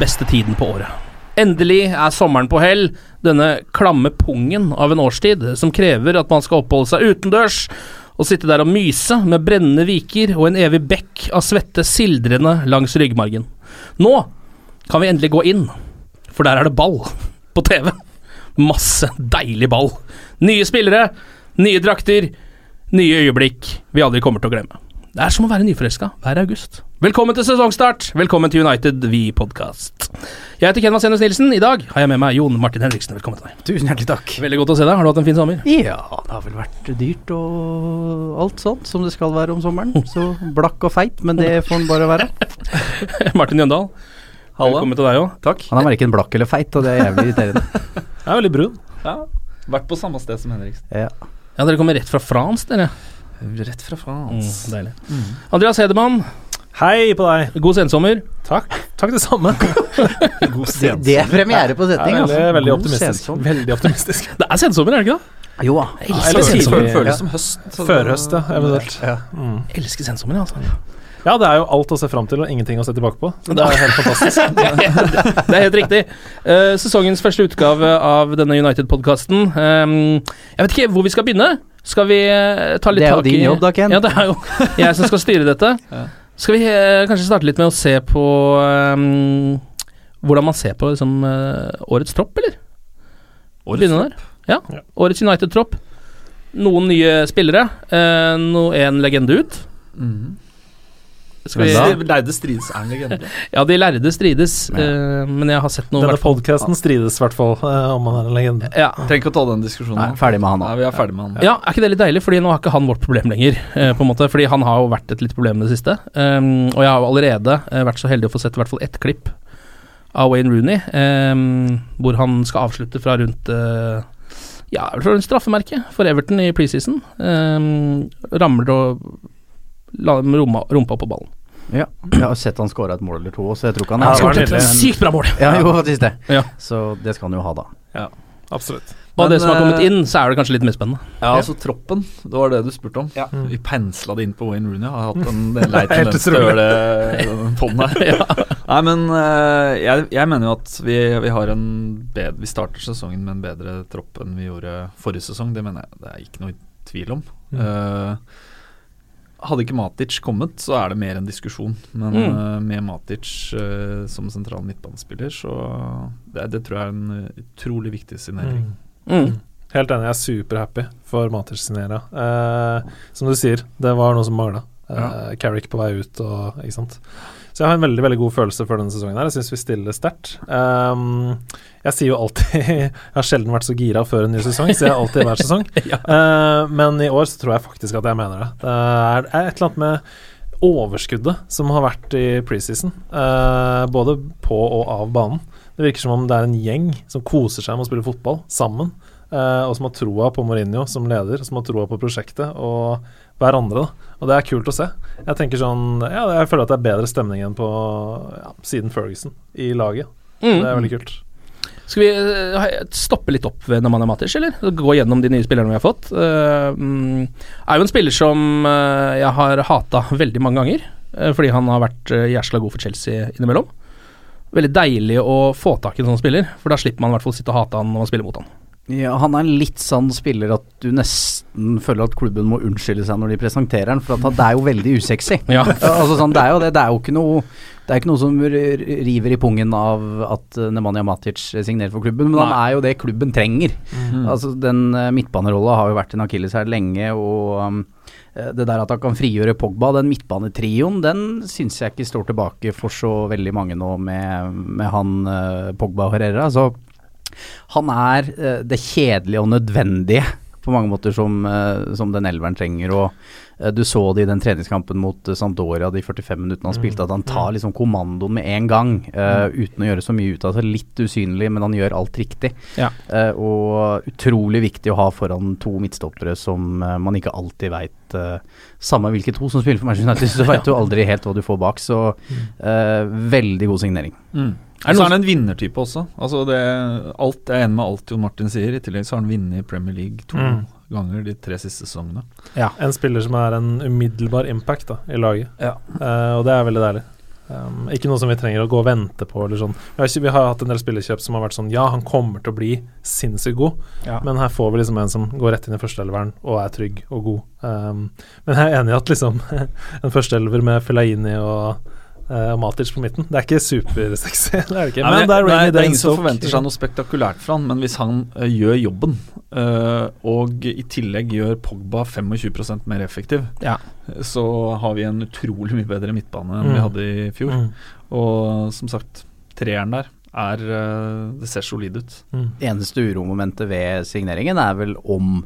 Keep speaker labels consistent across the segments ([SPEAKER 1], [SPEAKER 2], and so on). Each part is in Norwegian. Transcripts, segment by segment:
[SPEAKER 1] beste tiden på året. Endelig er sommeren på hell, denne klamme pungen av en årstid som krever at man skal oppholde seg utendørs og sitte der og myse med brennende viker og en evig bekk av svette sildrende langs ryggmargen. Nå kan vi endelig gå inn, for der er det ball på TV. Masse deilig ball. Nye spillere, nye drakter, nye øyeblikk vi aldri kommer til å glemme. Det er som å være nyforelska hver august. Velkommen til sesongstart. Velkommen til United We Podcast. Jeg heter Ken Vasenus Nilsen. I dag har jeg med meg Jon Martin Henriksen. Velkommen til deg.
[SPEAKER 2] Tusen hjertelig takk.
[SPEAKER 1] Veldig godt å se deg. Har du hatt en fin sommer?
[SPEAKER 2] Ja, det har vel vært dyrt og alt sånt som det skal være om sommeren. Så blakk og feit, men det får den bare være.
[SPEAKER 1] Martin Jøndal. Velkommen til deg òg.
[SPEAKER 3] Takk.
[SPEAKER 2] Han er verken blakk eller feit, og det er jævlig irriterende.
[SPEAKER 4] Jeg er veldig brun.
[SPEAKER 3] Ja, Vært på samme sted som Henriksen.
[SPEAKER 2] Ja.
[SPEAKER 1] Ja, dere kommer rett fra France, dere.
[SPEAKER 3] Rett fra
[SPEAKER 1] Mm, deilig. Mm. Andreas Hedemann,
[SPEAKER 4] Hei på deg.
[SPEAKER 1] god sensommer.
[SPEAKER 4] Takk. Takk det samme.
[SPEAKER 3] God
[SPEAKER 2] Det, det er premiere på setning,
[SPEAKER 4] veldig,
[SPEAKER 2] altså.
[SPEAKER 4] veldig
[SPEAKER 2] God
[SPEAKER 4] optimistisk. Veldig optimistisk.
[SPEAKER 1] Det er sensommer, er det ikke det?
[SPEAKER 2] Jo da.
[SPEAKER 4] Eller
[SPEAKER 1] elsker sensommer.
[SPEAKER 3] Føles
[SPEAKER 4] Ja.
[SPEAKER 3] som høst.
[SPEAKER 4] Førhøst, ja. Eventuelt.
[SPEAKER 2] Ja.
[SPEAKER 1] Jeg elsker sensommer, ja altså.
[SPEAKER 4] Ja, det er jo alt å se fram til og ingenting å se tilbake på. Så det er helt fantastisk.
[SPEAKER 1] Det er helt riktig. Uh, sesongens første utgave av denne United-podkasten. jeg vet ikke hvor vi skal begynne. Skal vi eh, ta litt
[SPEAKER 2] Det er jo din jobb da, Ken.
[SPEAKER 1] Ja, det er jo jeg som skal styre dette.
[SPEAKER 3] Ja.
[SPEAKER 1] Skal vi eh, kanskje starte litt med å se på um, hvordan man ser på liksom, eh, årets tropp, eller? Begynne der. Ja.
[SPEAKER 4] Ja.
[SPEAKER 1] Årets United-tropp. Noen nye spillere. Uh, no, en legende ut.
[SPEAKER 3] Mhm.
[SPEAKER 1] Skal vi,
[SPEAKER 3] De lærde strides er en legende.
[SPEAKER 1] ja, de lærde strides, eh, men jeg har sett noe
[SPEAKER 4] Denne podkasten strides i hvert fall uh, om han er en legende.
[SPEAKER 1] Ja.
[SPEAKER 3] Trenger ikke å ta den diskusjonen.
[SPEAKER 2] Nei, ferdig med han
[SPEAKER 3] Nei, vi er ferdig med han.
[SPEAKER 1] Ja, er ikke det litt deilig? Fordi nå har ikke han vårt problem lenger, Uh, på en måte. Fordi han har jo vært et litt problem i det siste. Um, og jeg har jo allerede vært så heldig å få sett i hvert fall ett klipp av Wayne Rooney, um, hvor han skal avslutte fra rundt uh, Ja, fra en straffemerket for Everton i preseason. Um, ramler og la dem rumpa, rumpa på ballen.
[SPEAKER 2] Ja. Jeg har sett han skåra et mål eller to, så jeg tror ikke han
[SPEAKER 4] Ja,
[SPEAKER 2] er
[SPEAKER 1] ja, et sykt bra mål!
[SPEAKER 2] Ja, jo, faktisk det.
[SPEAKER 1] Ja.
[SPEAKER 2] Så det skal han jo ha, da.
[SPEAKER 4] Absolutt.
[SPEAKER 1] Og
[SPEAKER 3] Men,
[SPEAKER 1] det som har kommet
[SPEAKER 3] eh,
[SPEAKER 1] inn, så er det kanskje litt mer spennende.
[SPEAKER 3] Ja, altså troppen. Det var det du spurte om.
[SPEAKER 2] Ja.
[SPEAKER 3] Vi pensla det inn på Wayne Rooney. Har hatt en lei
[SPEAKER 4] Helt
[SPEAKER 3] tendens til å gjøre det her. Nei, men eh, jeg, jeg mener jo at vi, vi har en bedre Vi starter sesongen med en bedre tropp enn vi gjorde forrige sesong. Det mener jeg det er ikke noe tvil om.
[SPEAKER 4] Mm.
[SPEAKER 3] Eh, hadde ikke Matic kommet, så er det mer en diskusjon. Men
[SPEAKER 1] Mm.
[SPEAKER 3] uh, med Matic uh, som sentral midtbanespiller, så det, det tror jeg er en eh, utrolig viktig signering.
[SPEAKER 4] Mm.
[SPEAKER 1] Mm.
[SPEAKER 4] Helt enig, jeg er superhappy for Matic signera. Uh, som du sier, det var noe som mangla. Ja. Carrick på vei ut og Ikke sant. Så jeg har en veldig veldig god følelse for denne sesongen. her Jeg syns vi stiller sterkt. Um, jeg sier jo alltid Jeg har sjelden vært så gira før en ny sesong, sier jeg alltid hver sesong. Eh, men i år så tror jeg faktisk at jeg mener det. Det er, er et eller annet med overskuddet som har vært i preseason, uh, både på og av banen. Det virker som om det er en gjeng som koser seg med å spille fotball sammen, uh, og som har troa på Mourinho som leder, som har troa på prosjektet. Og hverandre. da Og det er kult å se. Jeg tenker sånn Ja, jeg føler at det er bedre stemning enn på ja, siden Ferguson i laget.
[SPEAKER 1] Mm.
[SPEAKER 4] Det er veldig kult.
[SPEAKER 1] Skal vi eh, stoppe litt opp ved Nemanja Matic, eller? Gå gjennom de nye spillerne vi har fått. Uh, er jo en spiller som uh, jeg har hata veldig mange ganger, fordi han har vært jæsla god for Chelsea innimellom. Veldig deilig å få tak i en sånn spiller, for da slipper man i hvert fall sitte og hate han når man spiller mot han.
[SPEAKER 2] Ja, han er en litt sånn spiller at du nesten føler at klubben må unnskylde seg når de presenterer han, for at det er jo veldig usexy.
[SPEAKER 1] Ja.
[SPEAKER 2] altså sånn, det er jo det. Det er jo ikke noe det er ikke noe som river i pungen av at eh, Nemanja Matic signerer for klubben, men han er jo det klubben trenger. Altså Den uh, midtbanerolla har jo vært en akilles her lenge, og um, eh, det der at han kan frigjøre Pogba, den midtbanetrioen, den syns jeg ikke står tilbake for så veldig mange nå med, med han uh, Pogba og Herrera. Så han er eh, det kjedelige og nødvendige på mange måter som, eh, som den elveren trenger. Og eh, du så det i den treningskampen mot Sampdoria de 45 minuttene han spilte, at han tar liksom kommandoen med en gang, Uh, uten å gjøre så mye ut av det. Litt usynlig, men han gjør alt riktig.
[SPEAKER 1] Ja.
[SPEAKER 2] Uh, og utrolig viktig å ha foran to midtstoppere som uh, man ikke alltid veit Samme hvilke to som spiller for Manchester United, så veit du aldri helt hva du får bak. Så veldig god signering.
[SPEAKER 3] Mm.
[SPEAKER 1] Er det
[SPEAKER 3] så er han en vinnertype også. Altså det, alt, jeg er enig med alt Jon Martin sier. I tillegg så har han vunnet i Premier League to
[SPEAKER 4] Mm.
[SPEAKER 3] ganger de tre siste sesongene.
[SPEAKER 4] En spiller som er en umiddelbar impact da, i laget,
[SPEAKER 2] Ja.
[SPEAKER 4] uh, og det er veldig deilig. Um, ikke noe som vi trenger å gå og vente på. Eller sånn. vi, har ikke, vi har hatt en del spillerkjøp som har vært sånn Ja, han kommer til å bli sinnssykt god,
[SPEAKER 2] Ja.
[SPEAKER 4] men her får vi liksom en som går rett inn i førsteelveren og er trygg og god. Um, men jeg er enig i at liksom en førsteelver med Filaini og, eh, og Matic på midten, det er ikke supersexy. det er det ikke.
[SPEAKER 3] Nei,
[SPEAKER 4] Men det er Rainy
[SPEAKER 3] det er ingen som forventer seg noe spektakulært fra han, men hvis han uh, gjør jobben, uh, og i tillegg gjør Pogba 25% mer effektiv,
[SPEAKER 1] Ja.
[SPEAKER 3] eh, så har vi en utrolig mye bedre midtbane enn
[SPEAKER 4] Mm.
[SPEAKER 3] vi hadde i fjor.
[SPEAKER 4] Mm,
[SPEAKER 3] Og som sagt, treeren der er eh, Det ser solid ut.
[SPEAKER 4] mm.
[SPEAKER 2] Eneste uromomentet ved signeringen er vel om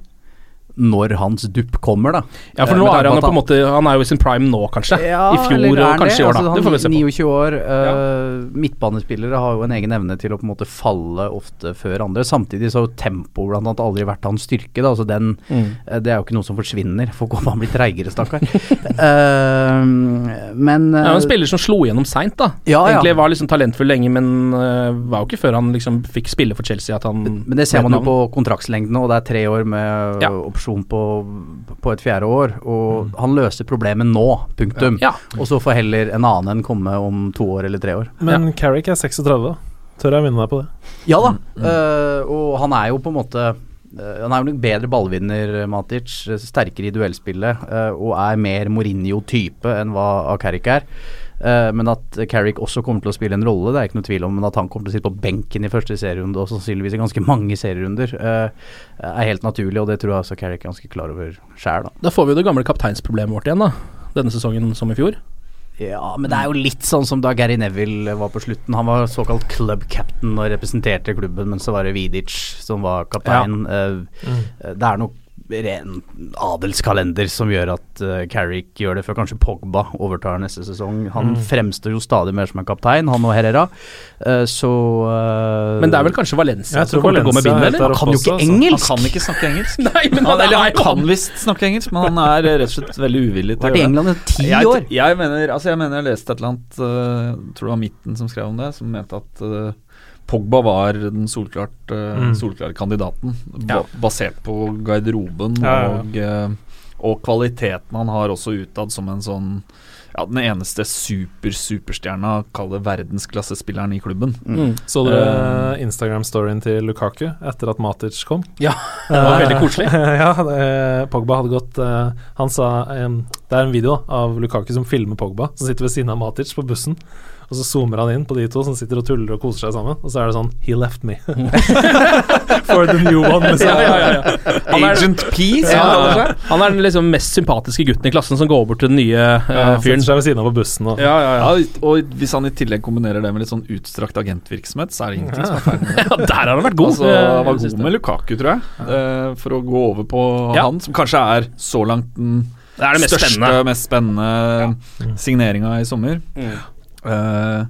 [SPEAKER 2] når hans dupp kommer, da.
[SPEAKER 1] Ja, for
[SPEAKER 2] Eh,
[SPEAKER 1] nå er han jo på en måte Han er jo i sin prime nå, kanskje.
[SPEAKER 2] Ja,
[SPEAKER 1] I fjor og kanskje i år, da.
[SPEAKER 2] Altså,
[SPEAKER 1] det får vi se på.
[SPEAKER 2] 29 år. eh, Midtbanespillere har jo en egen evne til å på en måte falle ofte før andre. Samtidig så har jo tempo blant annet aldri vært hans styrke. Da. Altså den,
[SPEAKER 1] Mm.
[SPEAKER 2] uh, det er jo ikke noe som forsvinner. Får gå han blir treigere, stakkar. uh, men
[SPEAKER 1] Det er jo en spiller som slo gjennom seint, da.
[SPEAKER 2] Ja, ja.
[SPEAKER 1] Egentlig var liksom talentfull lenge, men var jo ikke før han liksom fikk spille for Chelsea at han
[SPEAKER 2] Men det ser man jo på kontraktslengden, og det er tre år med
[SPEAKER 1] Ja.
[SPEAKER 2] opsjon på, på et fjerde år. Og han løser problemet nå, punktum.
[SPEAKER 1] Ja.
[SPEAKER 2] Og så får heller en annen enn komme om to år eller tre år.
[SPEAKER 4] Men Carrick er 36, da. Tør jeg minne deg på det?
[SPEAKER 2] Ja da, eh, og han er jo på en måte eh, Han er jo en bedre ballvinner, Matic. eh, Sterkere i duellspillet og er mer Mourinho-type enn hva Carrick er. Eh, men at Carrick også kommer til å spille en rolle, det er ikke noe tvil om. Men at han kommer til å sitte på benken i første serierunde, og sannsynligvis i ganske mange serierunder, uh, er helt naturlig. Og det tror jeg også Carrick er ganske klar over sjæl, da.
[SPEAKER 1] Da får vi jo det gamle kapteinsproblemet vårt igjen, da. Denne sesongen som i fjor.
[SPEAKER 2] Ja, men det er jo litt sånn som da Gary Neville var på slutten. Han var såkalt club captain og representerte klubben, men så var det Vidic som var kaptein. Eh, Det er nok ren adelskalender som gjør at uh, Carrick gjør det før kanskje Pogba overtar neste sesong. Han
[SPEAKER 1] Mm.
[SPEAKER 2] fremstår jo stadig mer som en kaptein, han og Herrera. Uh, så uh,
[SPEAKER 1] Men det er vel kanskje Valencia
[SPEAKER 4] Jeg
[SPEAKER 1] som
[SPEAKER 4] tror
[SPEAKER 1] kommer til å gå med
[SPEAKER 4] Valencia
[SPEAKER 1] bind,
[SPEAKER 4] er
[SPEAKER 1] eller?
[SPEAKER 2] Han kan jo ikke
[SPEAKER 4] også,
[SPEAKER 2] engelsk!
[SPEAKER 3] Han kan ikke snakke engelsk.
[SPEAKER 1] Nei, men
[SPEAKER 3] Han, eller
[SPEAKER 1] er
[SPEAKER 3] han kan visst snakke engelsk, men han er rett og slett veldig uvillig til
[SPEAKER 2] Vært i England i ti
[SPEAKER 3] jeg,
[SPEAKER 2] år!
[SPEAKER 3] Jeg mener, altså jeg mener jeg leste et eller annet uh, Tror det var Midten som skrev om det, som mente at Pogba var den solklart, eh,
[SPEAKER 4] Mm.
[SPEAKER 3] solklare kandidaten,
[SPEAKER 1] Ja.
[SPEAKER 3] ba basert på garderoben
[SPEAKER 4] Ja, ja, ja.
[SPEAKER 3] Og, eh, og kvaliteten han har også utad som en sånn ja, den eneste super-superstjerna, kall det verdensklassespilleren i klubben.
[SPEAKER 1] Mm.
[SPEAKER 4] Så dere Instagram-storyen til Lukaku etter at Matic kom?
[SPEAKER 1] Ja, det var veldig koselig.
[SPEAKER 4] ja, det, Pogba hadde gått uh, Han sa um, Det er en video da, av Lukaku som filmer Pogba, som sitter ved siden av Matic på bussen. Og så zoomer han inn på de to som sitter og tuller og koser seg sammen. Og så er det sånn He left me. For the new one. Liksom.
[SPEAKER 1] Ja, ja, ja, ja. Han er,
[SPEAKER 3] Agent P,
[SPEAKER 1] ja,
[SPEAKER 3] han
[SPEAKER 1] ja. han er den liksom mest sympatiske gutten i klassen som går bort til den nye
[SPEAKER 4] uh,
[SPEAKER 1] fyren.
[SPEAKER 4] setter seg ved siden av på bussen. Og,
[SPEAKER 1] Ja, ja, ja.
[SPEAKER 3] Ja, og hvis han i tillegg kombinerer det med litt sånn utstrakt agentvirksomhet, så er det ingenting som er feil med det.
[SPEAKER 1] ja, der har han vært god.
[SPEAKER 3] Altså,
[SPEAKER 1] eh,
[SPEAKER 3] han var god med Lukaku, tror jeg, uh, for å gå over på
[SPEAKER 1] Ja.
[SPEAKER 3] han, som kanskje er så langt den
[SPEAKER 1] Det er det mest
[SPEAKER 3] største,
[SPEAKER 1] spennende.
[SPEAKER 3] mest spennende signeringa i sommer.
[SPEAKER 1] Mm.
[SPEAKER 3] Eh,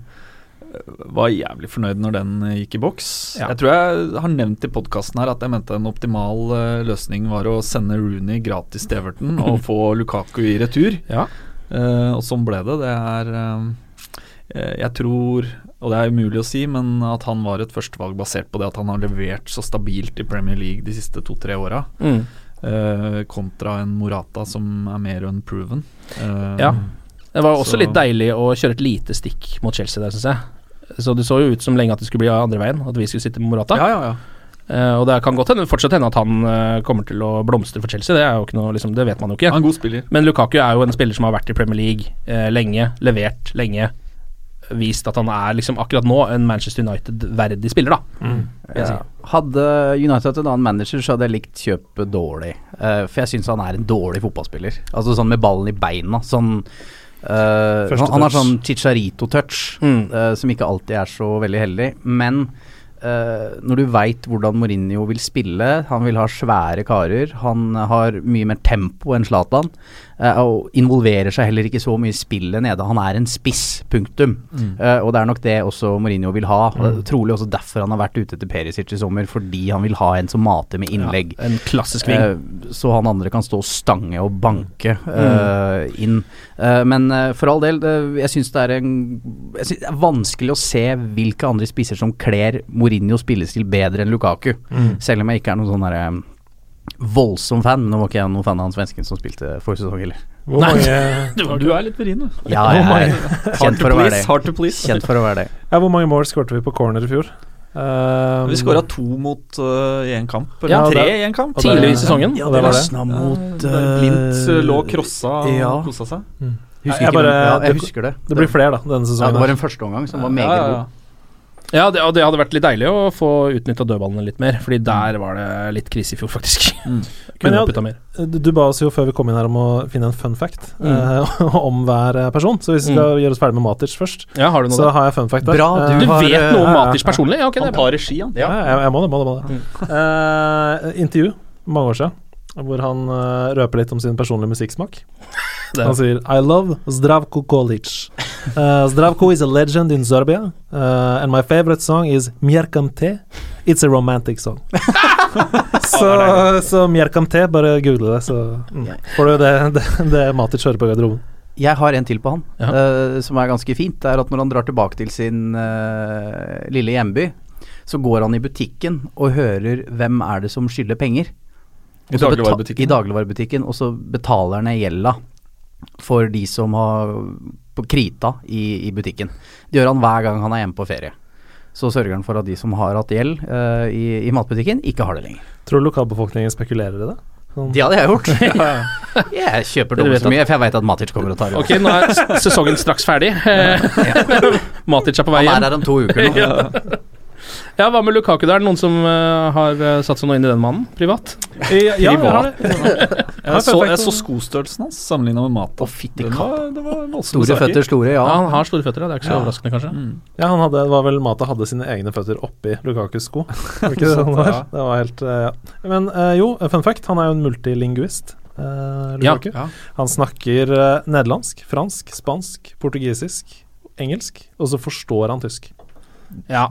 [SPEAKER 3] var jævlig fornøyd når den eh, gikk i boks.
[SPEAKER 1] Ja.
[SPEAKER 3] Jeg tror jeg har nevnt i podkasten her at jeg mente en optimal eh, løsning var å sende Rooney gratis til Everton og få Lukaku i retur.
[SPEAKER 1] Ja.
[SPEAKER 3] Uh, og sånn ble det. Det er eh, Jeg tror, og det er umulig å si, men at han var et førstevalg basert på det at han har levert så stabilt i Premier League de siste to-tre åra.
[SPEAKER 1] Mm.
[SPEAKER 3] Uh, kontra en Morata som er mer unproven.
[SPEAKER 1] Ja. Det var også
[SPEAKER 3] Så-
[SPEAKER 1] litt deilig å kjøre et lite stikk mot Chelsea der, syns jeg. Så det så jo ut som lenge at det skulle bli andre veien, at vi skulle sitte med Morata.
[SPEAKER 3] Ja, ja, ja.
[SPEAKER 1] Uh, og det kan godt hende, fortsatt hende at han uh, kommer til å blomstre for Chelsea, det er jo ikke noe, liksom, det vet man jo ikke.
[SPEAKER 3] Han er en god spiller.
[SPEAKER 1] Men Lukaku er jo en spiller som har vært i Premier League uh, lenge, levert lenge, vist at han er liksom akkurat nå en Manchester United-verdig spiller, da. Mm.
[SPEAKER 2] Ja. Hadde United hatt en annen manager, så hadde jeg likt kjøpet dårlig. Eh, for jeg syns han er en dårlig fotballspiller. Altså sånn med ballen i beina. Sånn
[SPEAKER 4] Første
[SPEAKER 2] han, har sånn Chicharito-touch,
[SPEAKER 1] Mm.
[SPEAKER 2] uh, som ikke alltid er så veldig heldig. Men uh, når du veit hvordan Mourinho vil spille, han vil ha svære karer, han har mye mer tempo enn Zlatan, og involverer seg heller ikke så mye i spillet nede. Han er en spiss, punktum. Eh, og det er nok det også Mourinho vil ha. og Trolig også derfor han har vært ute etter Perisic i sommer, fordi han vil ha en som mater med innlegg.
[SPEAKER 1] En klassisk ving.
[SPEAKER 2] Eh, så han andre kan stå og stange og banke mm. inn. Eh, men eh, for all del, jeg syns det er en Jeg synes det er vanskelig å se hvilke andre spisser som kler Mourinho spillestil bedre enn Lukaku. Selv om jeg ikke er noen sånn derre voldsom fan. Nå var ikke jeg noen fan av han svensken som spilte forrige sesong heller.
[SPEAKER 4] Hvor
[SPEAKER 1] Nei.
[SPEAKER 4] mange,
[SPEAKER 3] Du er litt vrien, du.
[SPEAKER 2] Ja, jeg er kjent for å være det.
[SPEAKER 3] Hard to please.
[SPEAKER 2] Kjent for å være det.
[SPEAKER 4] ja, hvor mange mål skårte vi på corner i fjor? Um,
[SPEAKER 3] Vi skåra to mot uh, i én kamp. Eller
[SPEAKER 4] Ja,
[SPEAKER 3] tre
[SPEAKER 4] det-
[SPEAKER 3] i én kamp.
[SPEAKER 1] Tidligere i sesongen.
[SPEAKER 4] Ja, det var det.
[SPEAKER 2] mot
[SPEAKER 3] uh, Blindt uh, lå krossa og
[SPEAKER 2] ja.
[SPEAKER 3] kosa seg.
[SPEAKER 2] Husker
[SPEAKER 4] Jeg
[SPEAKER 2] jeg,
[SPEAKER 4] bare-
[SPEAKER 2] ja, jeg husker det.
[SPEAKER 4] Det blir flere, da, denne
[SPEAKER 2] Ja,
[SPEAKER 4] sesongen.
[SPEAKER 2] det var en første omgang som var meget
[SPEAKER 3] Ja, ja, ja.
[SPEAKER 2] god.
[SPEAKER 1] Ja, det, og det hadde vært litt deilig å få utnytta dødballene litt mer, Fordi der var det litt krise i fjor, faktisk.
[SPEAKER 4] Men
[SPEAKER 1] Kunne
[SPEAKER 4] ja,
[SPEAKER 1] mer.
[SPEAKER 4] Du du ba oss jo før vi kom inn her om å finne en fun fact
[SPEAKER 1] Mm.
[SPEAKER 4] eh, om hver eh, person. Så hvis vi skal gjøre oss ferdig med Matic først,
[SPEAKER 1] Ja, har du noe
[SPEAKER 4] så
[SPEAKER 1] der?
[SPEAKER 4] har jeg fun fact der.
[SPEAKER 2] Bra,
[SPEAKER 4] du,
[SPEAKER 1] Du
[SPEAKER 2] har,
[SPEAKER 1] vet
[SPEAKER 2] eh,
[SPEAKER 1] noe om Matic personlig? Ja, ok, det
[SPEAKER 3] Han tar regi, han.
[SPEAKER 4] Ja, jeg, jeg må det. må det, må det. Eh, intervju mange år siden hvor han uh, røper litt om sin personlige musikksmak. Han sier I love Zdravko Kolic. Uh, Zdravko is a legend in Serbia, uh, and my favorite song is Mjerkam Te. It's a romantic song. så, så Mjerkam Te, bare google det, så mm, får du det, det, det Matic hører på garderoben.
[SPEAKER 2] Jeg har en til på han,
[SPEAKER 1] Ja.
[SPEAKER 2] eh, som er ganske fint. Det er at når han drar tilbake til sin eh, lille hjemby, så går han i butikken og hører hvem er det som skylder penger.
[SPEAKER 3] I dagligvarebutikken.
[SPEAKER 2] I dagligvarebutikken, og så betaler han ned gjelda for de som har på krita i, i butikken. Det gjør han hver gang han er hjemme på ferie. Så sørger han for at de som har hatt gjeld uh, i, i matbutikken, ikke har det lenger.
[SPEAKER 4] Tror du lokalbefolkningen spekulerer i det? Sånn.
[SPEAKER 2] Det hadde jeg gjort. jeg kjøper dobbelt så mye, for jeg veit at Matic kommer og tar det.
[SPEAKER 1] Ok, nå er sesongen straks ferdig. Matic er på vei hjem.
[SPEAKER 2] Han er
[SPEAKER 1] hjem.
[SPEAKER 2] der om to uker nå.
[SPEAKER 1] Ja. Hva med Lukaku der? Noen som uh, har satt seg noe inn i den mannen, privat?
[SPEAKER 4] Ja, jeg har det.
[SPEAKER 3] Jeg så, jeg så skostørrelsen hans sammenligna med Mata.
[SPEAKER 2] Fytti
[SPEAKER 3] Den var- Det var
[SPEAKER 2] Store
[SPEAKER 3] saker.
[SPEAKER 2] føtter, store, ja.
[SPEAKER 1] Ja, han har store føtter, ja. det er ikke så overraskende, kanskje.
[SPEAKER 4] Ja, han hadde, det var vel Mata hadde sine egne føtter oppi Lukakus sko. Det ikke sånn det var? Det var helt uh, ja. Men uh, jo, fun fact, han er jo en multilingvist. Uh,
[SPEAKER 1] Ja,
[SPEAKER 4] Lukaku. Han snakker eh, nederlandsk, fransk, spansk, portugisisk, engelsk, og så forstår han tysk.
[SPEAKER 1] Ja.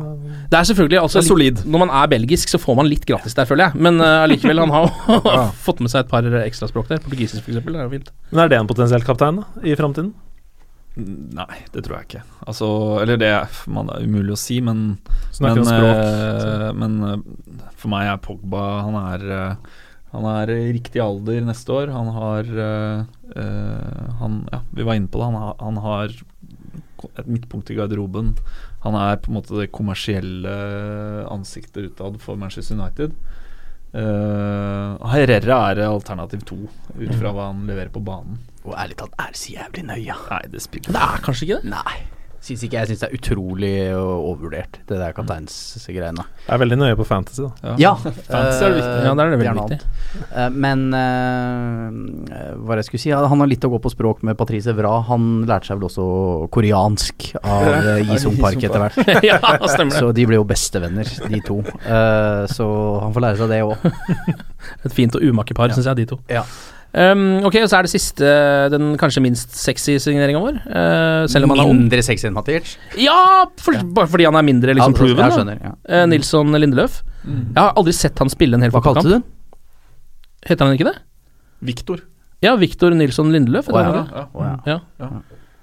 [SPEAKER 1] Det er selvfølgelig altså,
[SPEAKER 3] Det er solid.
[SPEAKER 1] litt- Når man er belgisk, så får man litt gratis der, føler jeg. Men allikevel, uh, han har jo fått med seg et par ekstraspråk der. Portugisisk, f.eks. Det er jo fint.
[SPEAKER 4] Men er det en potensiell kaptein da, i framtiden?
[SPEAKER 3] Nei, det tror jeg ikke. Altså, eller det er, man, det er umulig å si, men
[SPEAKER 4] Snakker
[SPEAKER 3] men,
[SPEAKER 4] om språk.
[SPEAKER 3] eh, men eh, for meg er Pogba Han er eh, Han er i riktig alder neste år. Han har eh, eh, Han Ja, vi var inne på det. Han har, han har et midtpunkt i garderoben. Han er på en måte det kommersielle ansiktet utad for Manchester United. Uh, Herrera er alternativ to, ut fra hva han leverer på banen.
[SPEAKER 2] Og ærlig talt, er det så jævlig nøye?
[SPEAKER 3] Nei, det spiller
[SPEAKER 1] Det er kanskje ikke det?
[SPEAKER 2] Nei. Syns ikke jeg syns det er utrolig overvurdert, det der kapteinsgreiene.
[SPEAKER 4] Jeg er veldig nøye på fantasy, da.
[SPEAKER 2] Ja,
[SPEAKER 3] Fantasy er det viktig.
[SPEAKER 2] eh,
[SPEAKER 1] Ja, det er det veldig viktig.
[SPEAKER 2] Eh, men uh, hva jeg skulle si, han har litt å gå på språk med Patrice Evra. Han lærte seg vel også koreansk av Jisung Park etter hvert.
[SPEAKER 1] ja, stemmer det.
[SPEAKER 2] Så de ble jo bestevenner, de to. Uh, så han får lære seg det òg.
[SPEAKER 1] Et fint og umake par, syns jeg, de to.
[SPEAKER 2] Ja.
[SPEAKER 1] Um, ok, og så er det siste, den kanskje minst sexy signeringa vår. Uh, selv om han er.
[SPEAKER 2] Mindre sexy enn Matic?
[SPEAKER 1] Ja, for, bare fordi han er mindre liksom, proven. Ja,
[SPEAKER 2] skjønner, ja.
[SPEAKER 1] Uh, Nilsson Lindeløf. Jeg har aldri sett han spille en hel
[SPEAKER 2] Hva kalte du den?
[SPEAKER 1] Heter han ikke det?
[SPEAKER 3] Victor.
[SPEAKER 1] Ja, Victor Nilsson Lindeløf. han
[SPEAKER 2] ja.
[SPEAKER 1] ikke?
[SPEAKER 2] Ja.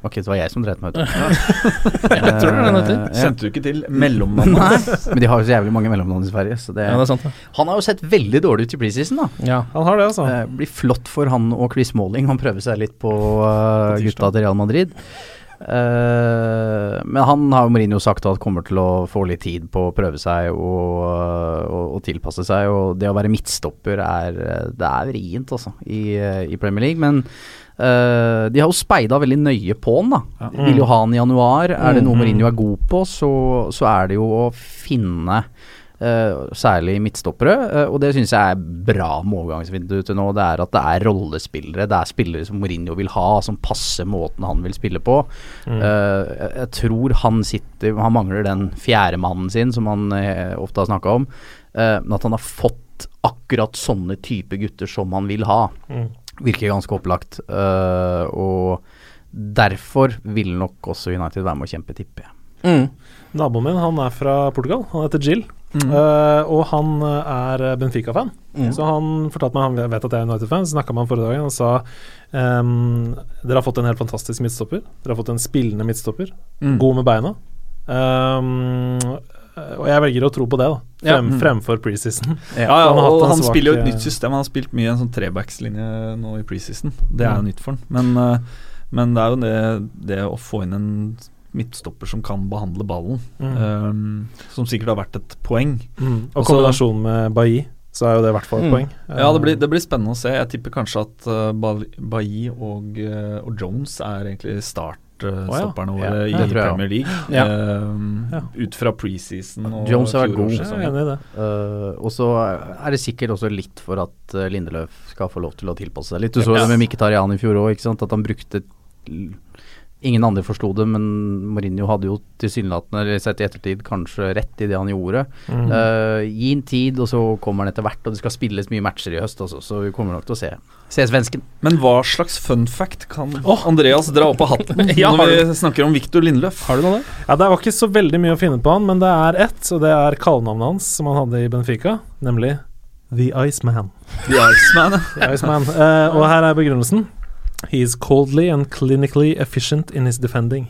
[SPEAKER 2] Ok, det var jeg som dreit meg ut.
[SPEAKER 1] Jeg tror det er den heter.
[SPEAKER 2] Eh.
[SPEAKER 3] Kjente du ikke til mellomnavnet
[SPEAKER 2] men de har jo så jævlig mange mellomnavn i Sverige. Så det,
[SPEAKER 1] Ja, det er sant, ja.
[SPEAKER 2] Han har jo sett veldig dårlig ut i preseason, da.
[SPEAKER 1] Ja.
[SPEAKER 4] Han har det, altså.
[SPEAKER 2] Det blir flott for han og Chris Malling. Han prøver seg litt på uh, gutta til Real Madrid. Eh, men han har jo Mourinho sagt at kommer til å få litt tid på å prøve seg og, uh, og, og tilpasse seg. Og det å være midtstopper er Det er vrient, altså, i, i Premier League. Men uh, de har jo speida veldig nøye på han, da. mm. vil jo ha han i januar. Er det noe Mourinho er god på, så, så er det jo å finne eh, særlig midtstoppere, eh, og det syns jeg er bra med overgangsvinduet til nå. Det er at det er rollespillere, det er spillere som Mourinho vil ha, som passer måten han vil spille på. Mm. jeg, jeg tror han sitter Han mangler den fjerde mannen sin, som han eh, ofte har snakka om, eh, men at han har fått akkurat sånne type gutter som han vil ha, virker ganske opplagt. Eh, og derfor vil nok også United være med å kjempe, tipper jeg.
[SPEAKER 1] Mm.
[SPEAKER 4] Naboen min han er fra Portugal. Han heter Jill. Eh, og han eh, er Benfica-fan. Så han fortalte meg Han vet at jeg er United-fan. Så snakka med han forrige dag og sa um, Dere har fått en helt fantastisk midtstopper. Dere har fått en spillende midtstopper. God med beina. Um, og jeg velger å tro på det, da.
[SPEAKER 1] Ja.
[SPEAKER 4] Frem, Fremfor preseason.
[SPEAKER 3] Ja, ja,
[SPEAKER 4] Han
[SPEAKER 3] og han
[SPEAKER 4] svak,
[SPEAKER 3] spiller jo et
[SPEAKER 4] eh,
[SPEAKER 3] nytt system. Han har spilt mye en sånn trebackslinje nå i preseason. Det er jo nytt for han. Men, eh, men det er jo det, det å få inn en midtstopper som kan behandle ballen, eh, som sikkert har vært et poeng.
[SPEAKER 4] Mm. Og
[SPEAKER 3] Også-
[SPEAKER 4] kombinasjonen med Bailly, så er jo det i hvert fall et
[SPEAKER 1] Mm.
[SPEAKER 4] poeng.
[SPEAKER 3] Ja, det blir, det blir spennende å se. Jeg tipper kanskje at uh, Bailly og, uh, og Jones er egentlig startstopperne
[SPEAKER 4] ja.
[SPEAKER 3] våre
[SPEAKER 2] Ja,
[SPEAKER 3] i Premier League.
[SPEAKER 1] Ja.
[SPEAKER 3] Eh,
[SPEAKER 4] Ja.
[SPEAKER 3] Ut fra preseason og
[SPEAKER 2] Jones har vært god.
[SPEAKER 4] Jeg er
[SPEAKER 3] fjorårssesongen.
[SPEAKER 4] enig i det.
[SPEAKER 2] Uh, og så er det sikkert også litt for at uh, Lindeløf skal få lov til å tilpasse seg litt. Du så
[SPEAKER 1] yes.
[SPEAKER 2] det med Mkhitaryan i fjor òg, at han brukte Ingen andre forsto det, men Mourinho hadde jo tilsynelatende, eller sett i ettertid, kanskje rett i det han gjorde. Uh, gi en tid, og så kommer han etter hvert, og det skal spilles mye matcher i høst også, så vi kommer nok til å se, se svensken.
[SPEAKER 3] Men hva slags fun fact kan Andreas dra opp av hatten
[SPEAKER 1] Ja,
[SPEAKER 3] når vi snakker om Victor Lindløf?
[SPEAKER 1] Har du noe der?
[SPEAKER 4] Ja, Det var ikke så veldig mye å finne på han, men det er ett, og det er kallenavnet hans som han hadde i Benfica, nemlig The Iceman.
[SPEAKER 3] The Iceman.
[SPEAKER 4] The Iceman. Uh, og her er begrunnelsen. He is coldly and clinically efficient in his defending.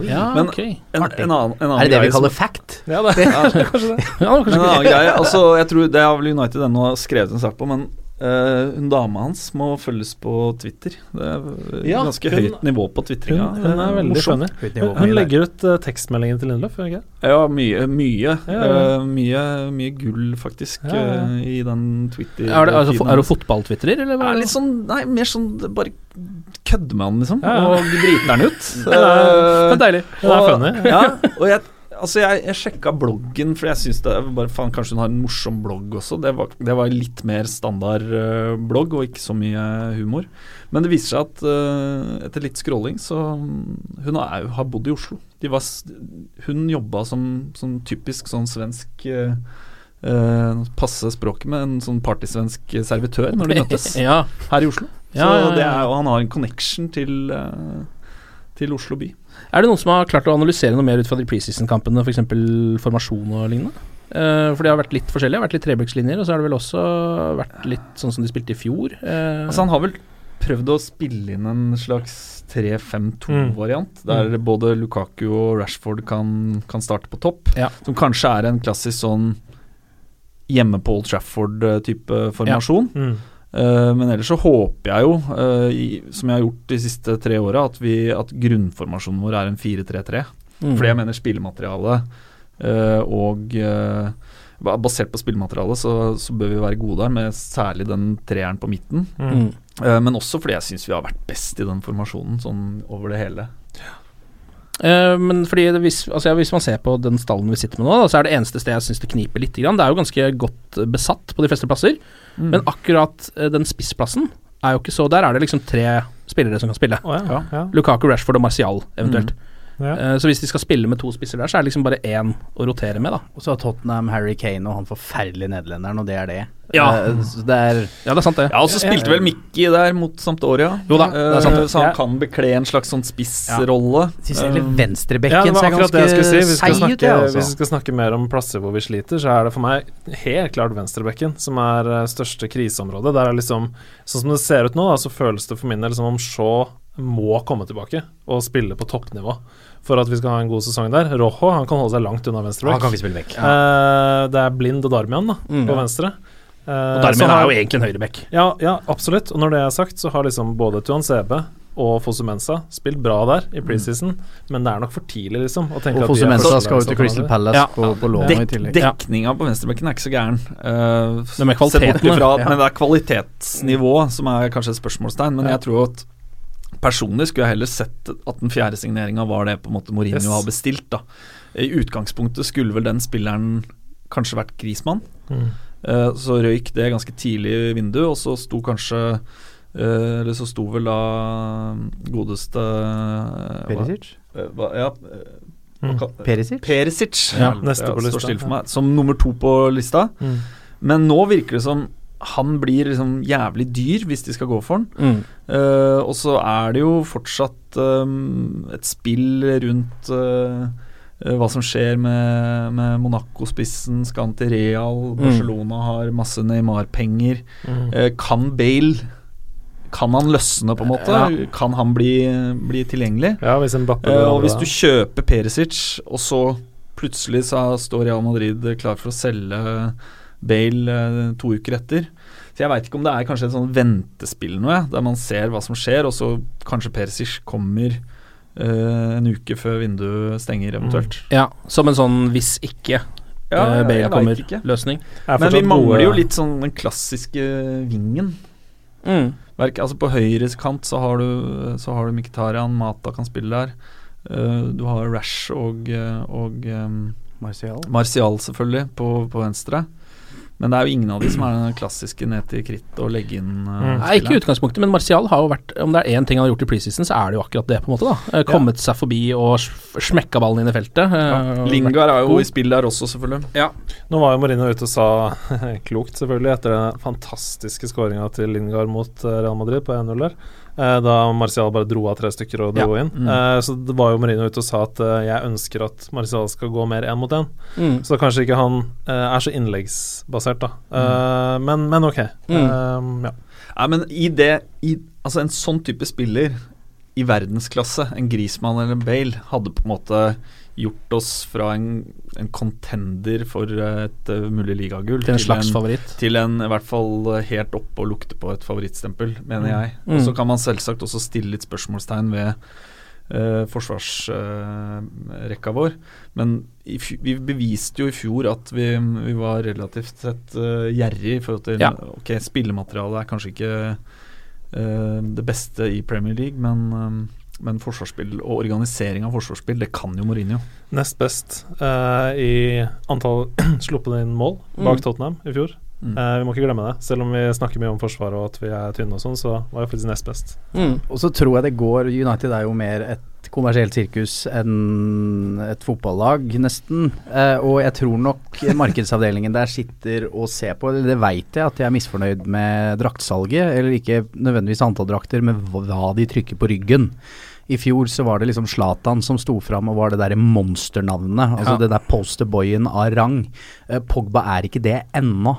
[SPEAKER 1] Ja,
[SPEAKER 3] Men-
[SPEAKER 1] ok.
[SPEAKER 3] En, en annen, en annen
[SPEAKER 2] Er det det vi
[SPEAKER 3] kaller som-
[SPEAKER 2] fact?
[SPEAKER 4] Ja, det er kanskje det.
[SPEAKER 1] Ja,
[SPEAKER 3] Men en annen greie, altså jeg tror Det har vel United ennå skrevet en sak på, men eh, hun dama hans må følges på Twitter. Det er
[SPEAKER 4] Ja,
[SPEAKER 3] ganske
[SPEAKER 4] hun-
[SPEAKER 3] høyt nivå på
[SPEAKER 4] Hun,
[SPEAKER 3] twitringa.
[SPEAKER 4] hun er veldig
[SPEAKER 3] Morsom.
[SPEAKER 4] funny.
[SPEAKER 2] Høyt nivå
[SPEAKER 4] Hun, hun legger ut uh, tekstmeldinger til Lindløf, gjør hun ikke?
[SPEAKER 3] Ja, mye, mye,
[SPEAKER 4] Ja, ja.
[SPEAKER 3] Uh, mye, mye gull, faktisk,
[SPEAKER 4] Ja, ja.
[SPEAKER 3] eh, i den Twitter.
[SPEAKER 1] Er, det, altså, er du
[SPEAKER 3] hennes.
[SPEAKER 1] eller? hva
[SPEAKER 3] Ja, litt sånn, nei, mer sånn bare kødde med han, liksom.
[SPEAKER 4] Ja, ja.
[SPEAKER 3] Og driter den ut.
[SPEAKER 1] Det er deilig.
[SPEAKER 4] Det er funny.
[SPEAKER 3] ja, og jeg, altså jeg, jeg sjekka bloggen, for jeg syns bare faen, Kanskje hun har en morsom blogg også. Det var, det var litt mer standard uh, blogg, og ikke så mye humor. Men det viser seg at uh, etter litt scrolling, så mm, Hun er, har bodd i Oslo. Var, hun jobba som, som typisk sånn svensk eh, Passe språket med en sånn partysvensk servitør når de møttes
[SPEAKER 1] Ja.
[SPEAKER 3] her i Oslo.
[SPEAKER 1] Ja,
[SPEAKER 3] så
[SPEAKER 1] ja,
[SPEAKER 3] er, og han har en connection til, til Oslo by.
[SPEAKER 1] Er det noen som har klart å analysere noe mer ut fra de preseason-kampene, f.eks. For formasjon og lignende? Uh, for de har vært litt forskjellige. Har vært litt trebøkslinjer, og så har det vel også vært litt sånn som de spilte i fjor. Uh,
[SPEAKER 3] Altså Han har vel prøvd å spille inn en slags 3-5-2-variant, der både Lukaku og Rashford kan, kan starte på topp.
[SPEAKER 1] Ja.
[SPEAKER 3] Som kanskje er en klassisk sånn hjemme på Old Trafford-type formasjon.
[SPEAKER 4] Mm.
[SPEAKER 3] Eh, men ellers så håper jeg jo, eh, som jeg har gjort de siste tre åra, at, at grunnformasjonen vår er en 4-3-3.
[SPEAKER 1] mm.
[SPEAKER 3] Fordi jeg mener spillematerialet eh, og Basert på spillematerialet så, så bør vi være gode der, med særlig den treeren på midten.
[SPEAKER 1] Mm.
[SPEAKER 3] Men også fordi jeg syns vi har vært best i den formasjonen, sånn over det hele.
[SPEAKER 1] Eh, men fordi hvis, altså, ja, hvis man ser på den stallen vi sitter med nå, da, så er det eneste stedet jeg syns det kniper litt. Grann. Det er jo ganske godt besatt på de fleste plasser, men akkurat eh, den spissplassen er jo ikke så Der er det liksom tre spillere som kan spille.
[SPEAKER 4] Oh, ja. Ja.
[SPEAKER 1] Lukaku, Rashford og Martial eventuelt.
[SPEAKER 4] Ja.
[SPEAKER 1] Eh, så hvis de skal spille med to spisser der, så er det liksom bare én å rotere med, da.
[SPEAKER 2] Og så har Tottenham Harry Kane og han forferdelige nederlenderen, og det er det.
[SPEAKER 1] Ja.
[SPEAKER 2] Eh, det er
[SPEAKER 1] Ja, det er sant, det.
[SPEAKER 3] Ja, og så spilte vel Mikki der mot Sampdoria.
[SPEAKER 1] Jo da, det er sant.
[SPEAKER 3] det. så han
[SPEAKER 4] Ja.
[SPEAKER 3] kan bekle en slags sånn spissrolle.
[SPEAKER 2] Ja.
[SPEAKER 3] Eh,
[SPEAKER 2] venstrebekken
[SPEAKER 4] Ja,
[SPEAKER 2] ser
[SPEAKER 4] akkurat det jeg skulle si.
[SPEAKER 2] ganske seig ut,
[SPEAKER 4] snakke,
[SPEAKER 2] det,
[SPEAKER 4] hvis vi
[SPEAKER 2] altså.
[SPEAKER 4] skal snakke mer om plasser hvor vi sliter, så er det for meg helt klart venstrebekken som er eh, største kriseområdet. Der er liksom Sånn som det ser ut nå, da, så føles det for min del som om Shaw må komme tilbake og spille på toppnivå for at vi skal ha en god sesong der. Rojo han kan holde seg langt unna
[SPEAKER 2] Han
[SPEAKER 4] venstreback.
[SPEAKER 2] kan ikke spille vekk.
[SPEAKER 4] Uh, det er Blind og Darmian da,
[SPEAKER 1] Mm.
[SPEAKER 4] på venstre. Uh,
[SPEAKER 1] Og Darmian
[SPEAKER 4] har-
[SPEAKER 1] er jo egentlig en høyreback.
[SPEAKER 4] ja, ja, absolutt. Og når det er sagt, så har liksom både Tuan Sebe og Fosumensa spilt bra der i preseason, men det er nok for tidlig, liksom. Å tenke
[SPEAKER 2] Og
[SPEAKER 4] at de
[SPEAKER 2] Fosu
[SPEAKER 4] er
[SPEAKER 2] Mensa skal jo til. Crystal Palace
[SPEAKER 1] Ja.
[SPEAKER 2] på, på lån i tillegg.
[SPEAKER 3] dekninga på venstrebekken er ikke så gæren. Uh,
[SPEAKER 1] Det med kvaliteten,
[SPEAKER 3] ja. Men det er kvalitetsnivå som er kanskje et spørsmålstegn. Men jeg tror at personlig skulle jeg heller sett at den fjerde signeringa var det på en måte Mourinho
[SPEAKER 4] Yes.
[SPEAKER 3] har bestilt. da I utgangspunktet skulle vel den spilleren kanskje vært Grismann.
[SPEAKER 4] Mm.
[SPEAKER 3] Eh, så røyk det ganske tidlig i vinduet, og så sto kanskje eh, Eller så sto vel da godeste eh,
[SPEAKER 2] Perisic?
[SPEAKER 3] hva, ja,
[SPEAKER 4] Mm.
[SPEAKER 2] Perisic?
[SPEAKER 3] Perisic.
[SPEAKER 4] Ja, neste på lista.
[SPEAKER 3] Som nummer to på lista.
[SPEAKER 4] Mm.
[SPEAKER 3] Men nå virker det som han blir liksom jævlig dyr hvis de skal gå for han.
[SPEAKER 1] Mm.
[SPEAKER 3] Uh, og så er det jo fortsatt um, et spill rundt uh, uh, hva som skjer med, med Monaco-spissen. Skal han til Real? Barcelona har masse Neymar-penger.
[SPEAKER 4] Mm.
[SPEAKER 3] Eh, kan Bale Kan han løsne, på en måte?
[SPEAKER 4] Ja.
[SPEAKER 3] Kan han bli, bli tilgjengelig?
[SPEAKER 4] Ja, hvis
[SPEAKER 3] og hvis du kjøper Perisic, og så plutselig så står Real Madrid klar for å selge Bale eh, to uker etter Så jeg veit ikke om det er kanskje et sånn ventespill noe, der man ser hva som skjer, og så kanskje Persic kommer Uh, en uke før vinduet stenger, eventuelt.
[SPEAKER 1] Ja, som en sånn hvis ikke
[SPEAKER 3] Ja,
[SPEAKER 1] eh, Bale
[SPEAKER 3] jeg
[SPEAKER 1] kommer
[SPEAKER 3] ikke.
[SPEAKER 1] løsning.
[SPEAKER 4] Er
[SPEAKER 3] Men vi mangler jo litt sånn den klassiske vingen.
[SPEAKER 1] Mm.
[SPEAKER 3] Verk, altså På høyre kant så har du Så har du Mkhitaryan, Mata kan spille der. Uh, du har Rash og, og um,
[SPEAKER 2] Martial?
[SPEAKER 3] Martial selvfølgelig på, på venstre. Men det er jo ingen av de som er den klassiske ned til kritt og legge inn uh,
[SPEAKER 1] Nei, ikke i utgangspunktet, men Martial har jo vært Om det er én ting han har gjort i preseason, så er det jo akkurat det, på en måte. da Kommet Kommet seg forbi og sm- smekka ballen inn i feltet. Ja.
[SPEAKER 3] Lingard er jo
[SPEAKER 1] god.
[SPEAKER 3] i spill der også, selvfølgelig.
[SPEAKER 1] Ja.
[SPEAKER 4] Nå var jo Marino ute og sa, klokt selvfølgelig, etter den fantastiske skåringa til Lingard mot eh, Real Madrid på 1-0 der, eh, da Marcial bare dro av tre stykker og dro inn.
[SPEAKER 3] Mm.
[SPEAKER 4] Eh, så det var jo Marino ute og sa at eh, jeg ønsker at Marcial skal gå mer én mot én.
[SPEAKER 1] Mm.
[SPEAKER 4] Så kanskje ikke han eh, er så innleggsbasert, da. Mm. men, men ok.
[SPEAKER 1] Mm.
[SPEAKER 4] Eh, ja.
[SPEAKER 3] Nei, men i det i, Altså, en sånn type spiller i verdensklasse, en Griezmann eller en Bale, hadde på en måte gjort oss fra en, en contender for et uh, mulig ligagull
[SPEAKER 1] Til en slags favoritt.
[SPEAKER 3] Til en i hvert fall uh, helt oppe og lukte på et favorittstempel, mener
[SPEAKER 4] Mm.
[SPEAKER 3] jeg.
[SPEAKER 1] Mm.
[SPEAKER 3] Og så kan man selvsagt også stille litt spørsmålstegn ved uh, forsvarsrekka vår. Men i vi beviste jo i fjor at vi, vi var relativt sett uh, gjerrig i forhold til
[SPEAKER 1] Ja.
[SPEAKER 3] Ok, spillematerialet er kanskje ikke uh, det beste i Premier League, men, um, men forsvarsspill og organisering av forsvarsspill, det kan jo Mourinho.
[SPEAKER 4] Nest best uh, i antall sluppede inn mål bak
[SPEAKER 1] Mm.
[SPEAKER 4] Tottenham i fjor.
[SPEAKER 3] Mm.
[SPEAKER 4] Uh, vi må ikke glemme det. Selv om vi snakker mye om Forsvaret og at vi er tynne og sånn, så var jo faktisk nest best.
[SPEAKER 1] Mm.
[SPEAKER 2] Og så tror jeg det går United er jo mer et kommersielt sirkus enn et fotballag, nesten. Eh, og jeg tror nok markedsavdelingen der sitter og ser på, eller det veit jeg, at de er misfornøyd med draktsalget. Eller ikke nødvendigvis antall drakter, men hva de trykker på ryggen. I fjor så var det liksom Zlatan som sto fram og var det derre monsternavnet. Altså
[SPEAKER 1] Ja.
[SPEAKER 2] det der posterboyen av rang. Eh, Pogba er ikke det ennå.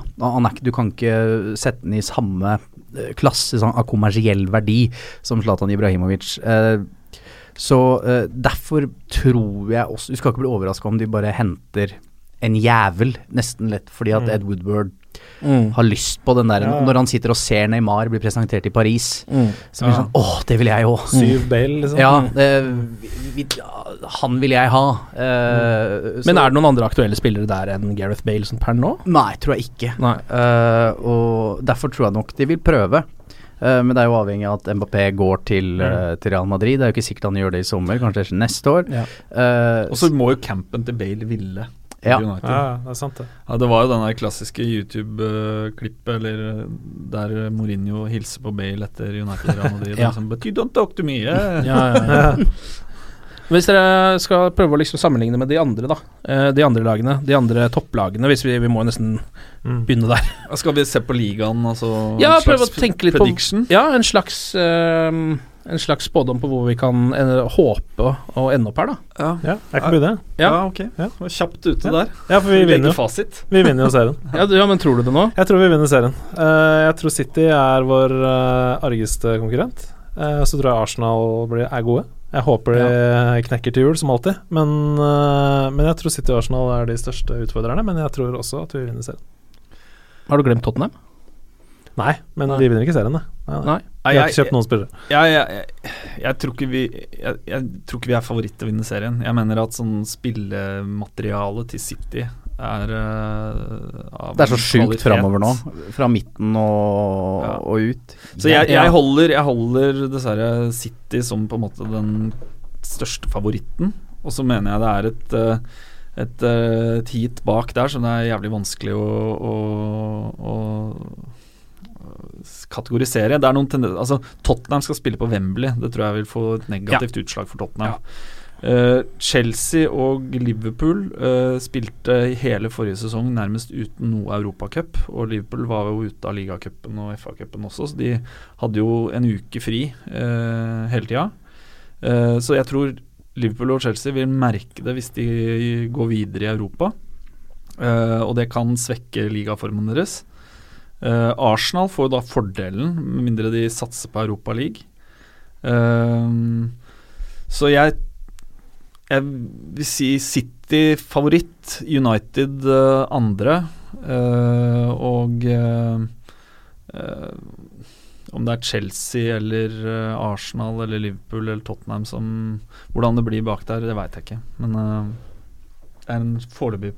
[SPEAKER 2] Du kan ikke sette den i samme eh, klasse sånn, av kommersiell verdi som Zlatan Ibrahimovic. Eh, så uh, derfor tror jeg også Du skal ikke bli overraska om de bare henter en jævel, nesten lett fordi at
[SPEAKER 4] Mm.
[SPEAKER 2] Ed Woodward
[SPEAKER 1] Mm.
[SPEAKER 2] har lyst på den der
[SPEAKER 4] Ja.
[SPEAKER 2] Når han sitter og ser Neymar bli presentert i Paris,
[SPEAKER 1] Mm.
[SPEAKER 2] så blir det sånn Åh, det vil jeg òg.
[SPEAKER 4] Syv Bale, liksom.
[SPEAKER 2] Ja, eh, vi, vi, han vil jeg ha. Eh,
[SPEAKER 1] Men er det noen andre aktuelle spillere der enn Gareth Bale som per nå?
[SPEAKER 2] Nei, tror jeg ikke.
[SPEAKER 1] Nei.
[SPEAKER 2] Eh, og derfor tror jeg nok de vil prøve. Eh, men det er jo avhengig av at Mbappé går til, eh, til Real Madrid. Det er jo ikke sikkert han gjør det i sommer, kanskje neste år.
[SPEAKER 1] Ja.
[SPEAKER 2] Uh,
[SPEAKER 3] Og så må jo campen til Bale ville.
[SPEAKER 2] Ja.
[SPEAKER 3] United.
[SPEAKER 4] Ja, det er sant, det.
[SPEAKER 3] Ja, Det var jo den der klassiske YouTube-klippet eller der Mourinho hilser på Bale etter United Real Madrid.
[SPEAKER 1] Ja.
[SPEAKER 3] sånn, But you don't talk to me. Yeah.
[SPEAKER 1] Ja, ja, ja. Hvis dere skal prøve å liksom sammenligne med de andre, da. Eh, de andre lagene, de andre topplagene, hvis vi, vi må nesten
[SPEAKER 4] Mm.
[SPEAKER 1] begynne der.
[SPEAKER 3] Skal vi se på ligaen, altså
[SPEAKER 1] Ja,
[SPEAKER 3] en
[SPEAKER 1] prøve å tenke litt
[SPEAKER 3] prediction?
[SPEAKER 1] på Ja, en slags uh, En slags spådom på hvor vi kan eh, håpe å ende opp her, da.
[SPEAKER 3] Ja,
[SPEAKER 4] Ja, jeg kan begynne.
[SPEAKER 3] ja.
[SPEAKER 1] Ja.
[SPEAKER 3] ok.
[SPEAKER 4] Ja.
[SPEAKER 3] Kjapt ute
[SPEAKER 4] Ja.
[SPEAKER 3] der.
[SPEAKER 4] Ja, for vi
[SPEAKER 3] vi
[SPEAKER 4] vinner jo.
[SPEAKER 3] fasit.
[SPEAKER 4] Vi vinner jo serien.
[SPEAKER 1] Ja, du- ja, men tror du det nå?
[SPEAKER 4] Jeg tror vi vinner serien. Uh, jeg tror City er vår uh, argeste konkurrent. Uh, så tror jeg Arsenal blir, er gode. Jeg håper de knekker til jul, som alltid. Men, eh, men jeg tror City og Arsenal er de største utfordrerne. Men jeg tror også at vi vinner serien.
[SPEAKER 1] Har du glemt Tottenham?
[SPEAKER 4] Nei, men
[SPEAKER 1] Nei.
[SPEAKER 4] de vinner ikke serien, nei. nei, nei. Vi har ikke kjøpt noen spillere.
[SPEAKER 3] Jeg, jeg, jeg, jeg, tror ikke vi, jeg, jeg tror ikke vi er favoritt til å vinne serien. Jeg mener at sånn spillematerialet til City er uh,
[SPEAKER 2] Det er så sjukt framover nå. Fra midten og,
[SPEAKER 3] Ja.
[SPEAKER 2] og ut.
[SPEAKER 3] Så jeg, jeg, holder, jeg holder dessverre City som på en måte den største favoritten. Og så mener jeg det er et, eh, et, eh, et heat bak der som det er jævlig vanskelig å, å, å kategorisere. Det er noen tendenser, altså, Tottenham skal spille på Wembley. Det tror jeg vil få et negativt utslag for Tottenham. Eh, Chelsea og Liverpool uh, spilte hele forrige sesong nærmest uten noe Europacup. Og Liverpool var jo ute av ligacupen og FA-cupen også, så de hadde jo en uke fri uh, hele tida. Så jeg tror Liverpool og Chelsea vil merke det hvis de går videre i Europa. Og det kan svekke ligaformen deres. Arsenal får jo da fordelen, med mindre de satser på Europa League. Så jeg jeg vil si City favoritt, United uh, andre. Uh, og eh, om det er Chelsea eller Arsenal eller Liverpool eller Tottenham som Hvordan det blir bak der, det veit jeg ikke. Men det er en foreløpig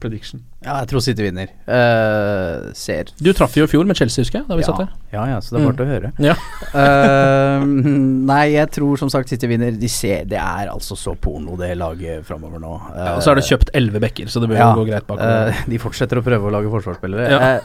[SPEAKER 3] prediction.
[SPEAKER 2] Ja, jeg tror City vinner. Uh, ser
[SPEAKER 1] Du traff jo i fjor med Chelsea, husker jeg, da vi
[SPEAKER 2] ja,
[SPEAKER 1] satt der.
[SPEAKER 2] ja, ja, så det er bare
[SPEAKER 1] Mm.
[SPEAKER 2] til å høre.
[SPEAKER 1] Ja.
[SPEAKER 2] uh, nei, jeg tror som sagt City vinner. De ser, det er altså så porno, det laget framover nå.
[SPEAKER 1] Ja, og så har det kjøpt elleve bekker, så det bør
[SPEAKER 2] Ja,
[SPEAKER 1] jo gå greit bakover.
[SPEAKER 2] eh, de fortsetter å prøve å lage forsvarsspillere.
[SPEAKER 1] Ja.
[SPEAKER 2] Eh,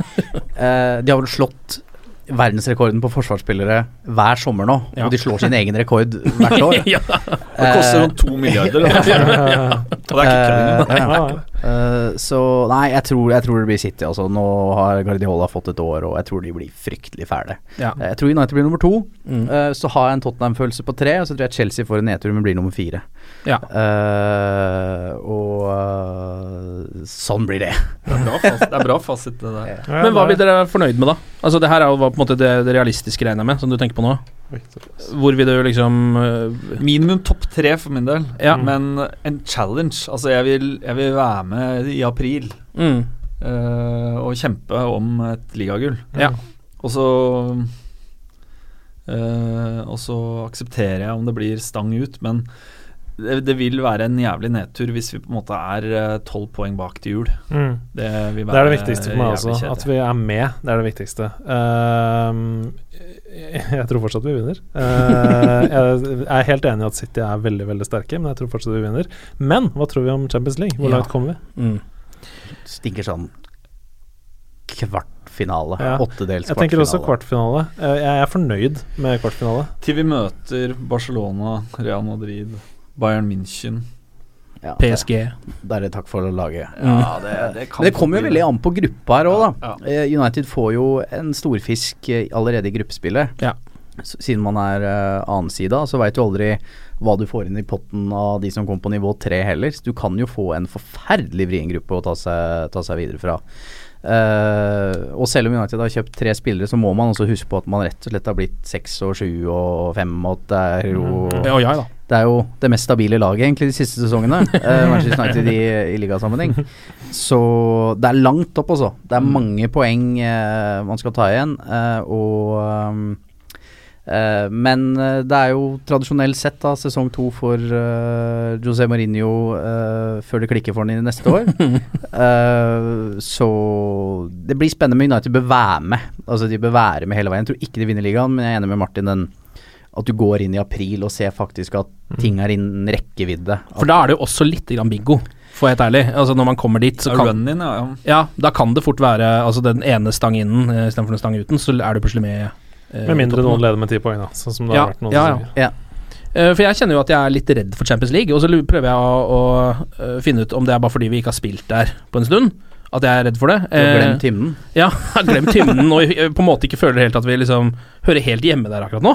[SPEAKER 2] eh, de har vel slått verdensrekorden på forsvarsspillere hver sommer nå,
[SPEAKER 1] Ja.
[SPEAKER 2] og de slår sin egen rekord hvert år.
[SPEAKER 1] ja.
[SPEAKER 3] Det koster sånn to milliarder. ja. Og det er ikke kødd
[SPEAKER 2] Eh, så nei, jeg tror, jeg tror det blir City. Altså. Nå har Guardiola fått et år, og jeg tror de blir fryktelig fæle.
[SPEAKER 1] Ja.
[SPEAKER 2] Uh, Jeg tror United blir nummer to.
[SPEAKER 1] Mm.
[SPEAKER 2] Uh, så har jeg en Tottenham-følelse på tre, og så tror jeg Chelsea får en nedtur, men blir nummer fire.
[SPEAKER 1] Ja.
[SPEAKER 2] Eh, og sånn blir det.
[SPEAKER 3] Det er bra fasit, det, er bra fasit, det der.
[SPEAKER 4] Ja,
[SPEAKER 1] Men hva blir dere fornøyd med, da? Altså Det her er jo på en måte det, det realistiske regner jeg med, som du tenker på nå. Hvor vil du liksom
[SPEAKER 3] Minimum topp tre for min del,
[SPEAKER 1] Ja.
[SPEAKER 3] men en challenge. Altså, jeg vil, jeg vil være med i april
[SPEAKER 1] mm,
[SPEAKER 3] uh, og kjempe om et ligagull.
[SPEAKER 1] Ja.
[SPEAKER 3] Og så uh, Og så aksepterer jeg om det blir stang ut, men det, det vil være en jævlig nedtur hvis vi på en måte er tolv poeng bak til jul.
[SPEAKER 4] Mm.
[SPEAKER 3] Det, vil
[SPEAKER 4] Det er det viktigste for meg også.
[SPEAKER 3] kjedelig.
[SPEAKER 4] At vi er med, det er det viktigste. Uh, jeg tror fortsatt vi vinner. Uh, jeg er helt enig i at City er veldig veldig sterke, men jeg tror fortsatt vi vinner. Men hva tror vi om Champions League? Hvor
[SPEAKER 2] Ja.
[SPEAKER 4] langt kommer vi?
[SPEAKER 1] mm.
[SPEAKER 2] Stinker sånn kvartfinale.
[SPEAKER 4] Ja.
[SPEAKER 2] Åttedels
[SPEAKER 4] Jeg tenker også
[SPEAKER 2] kvartfinale.
[SPEAKER 4] kvartfinale. Eh, jeg er fornøyd med kvartfinale.
[SPEAKER 3] Til vi møter Barcelona, Real Madrid, Bayern München.
[SPEAKER 2] Ja,
[SPEAKER 1] PSG.
[SPEAKER 2] Det er det takk for laget.
[SPEAKER 3] Ja, det, det
[SPEAKER 2] Men det kommer jo veldig an på gruppa her òg, da.
[SPEAKER 3] Ja,
[SPEAKER 2] ja. United får jo en storfisk eh, allerede i gruppespillet.
[SPEAKER 1] Ja.
[SPEAKER 2] Siden man er uh, annensida, så veit du aldri hva du får inn i potten av de som kommer på nivå tre heller. Så du kan jo få en forferdelig vrien gruppe å ta seg, ta seg videre fra. Uh, og selv om United har kjøpt tre spillere, så må man også huske på at man rett og slett har blitt seks og sju og fem, og der det er jo
[SPEAKER 1] Ja, jeg, da.
[SPEAKER 2] Det er jo det mest stabile laget egentlig de siste sesongene. eh, Manchester United i, i ligasammenheng. Så det er langt opp, altså. Det er mange poeng eh, man skal ta igjen. Eh, og um, eh, Men eh, det er jo tradisjonelt sett da sesong to for eh, José Mourinho eh, før det klikker for ham i neste år. Eh, så det blir spennende med United bør være med. Altså De bør være med hele veien. Jeg tror ikke de vinner ligaen, men jeg er enig med Martin den at du går inn i april og ser faktisk at ting er innen rekkevidde.
[SPEAKER 1] For da er det jo også litt grann bingo, for helt ærlig. Altså Når man kommer dit, så kan
[SPEAKER 3] run-in, ja, ja.
[SPEAKER 1] Ja, da kan det fort være Altså den ene stang innen uh, istedenfor den stang uten, så er du plutselig med. eh,
[SPEAKER 4] Med mindre noen leder med ti poeng, da. Sånn som det
[SPEAKER 1] Ja,
[SPEAKER 4] har vært noen
[SPEAKER 1] ja, ja. Eh, For jeg kjenner jo at jeg er litt redd for Champions League, og så prøver jeg å, å eh, finne ut om det er bare fordi vi ikke har spilt der på en stund. At jeg er redd for det.
[SPEAKER 2] Du har
[SPEAKER 1] Eh,
[SPEAKER 2] glemt hymnen.
[SPEAKER 1] Ja, jeg har glemt hymnen og eh, på en måte ikke føler helt at vi liksom hører helt hjemme der akkurat nå.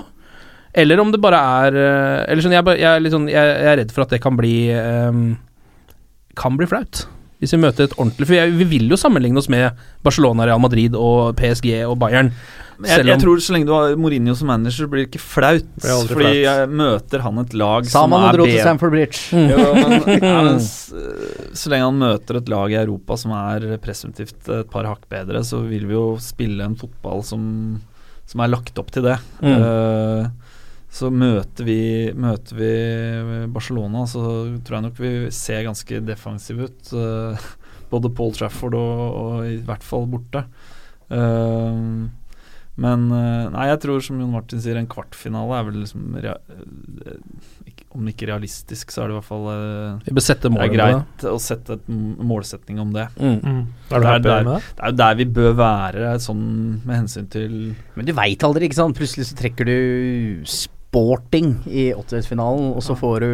[SPEAKER 1] Eller om det bare er eh, Eller sånn, jeg, jeg, er litt sånn, jeg, jeg er redd for at det kan bli um, Kan bli flaut. Hvis vi møter et ordentlig For vi vil jo sammenligne oss med Barcelona, Real Madrid og PSG og Bayern.
[SPEAKER 3] Jeg,
[SPEAKER 1] Selv
[SPEAKER 3] jeg tror så lenge du har Mourinho som manager, blir det ikke flaut. Fordi
[SPEAKER 4] flaut.
[SPEAKER 3] jeg møter han et lag
[SPEAKER 2] Sa
[SPEAKER 3] som
[SPEAKER 2] er
[SPEAKER 3] er
[SPEAKER 2] dro til
[SPEAKER 3] bedre
[SPEAKER 2] Stamford Bridge.
[SPEAKER 1] Mm.
[SPEAKER 3] Jo, men, ja, men s- så lenge han møter et lag i Europa som er presumptivt et par hakk bedre, så vil vi jo spille en fotball som, som er lagt opp til det.
[SPEAKER 1] Mm.
[SPEAKER 3] Eh, så møter vi, møter vi Barcelona, så tror jeg nok vi ser ganske defensive ut. eh, både Paul Trafford og, og i hvert fall borte. Eh, men eh, nei, jeg tror som Jon Martin sier, en kvartfinale er vel liksom rea ikke- Om det ikke er realistisk, så er det i hvert fall
[SPEAKER 1] Vi bør sette mål
[SPEAKER 3] er greit å sette et målsetning om det.
[SPEAKER 1] Mm.
[SPEAKER 4] Mm. Er
[SPEAKER 3] Det er der-
[SPEAKER 4] det?
[SPEAKER 3] Det er jo der vi bør være, sånn med hensyn til
[SPEAKER 2] Men du veit aldri, ikke sant. Plutselig så trekker du Sporting i åttedelsfinalen, og så får du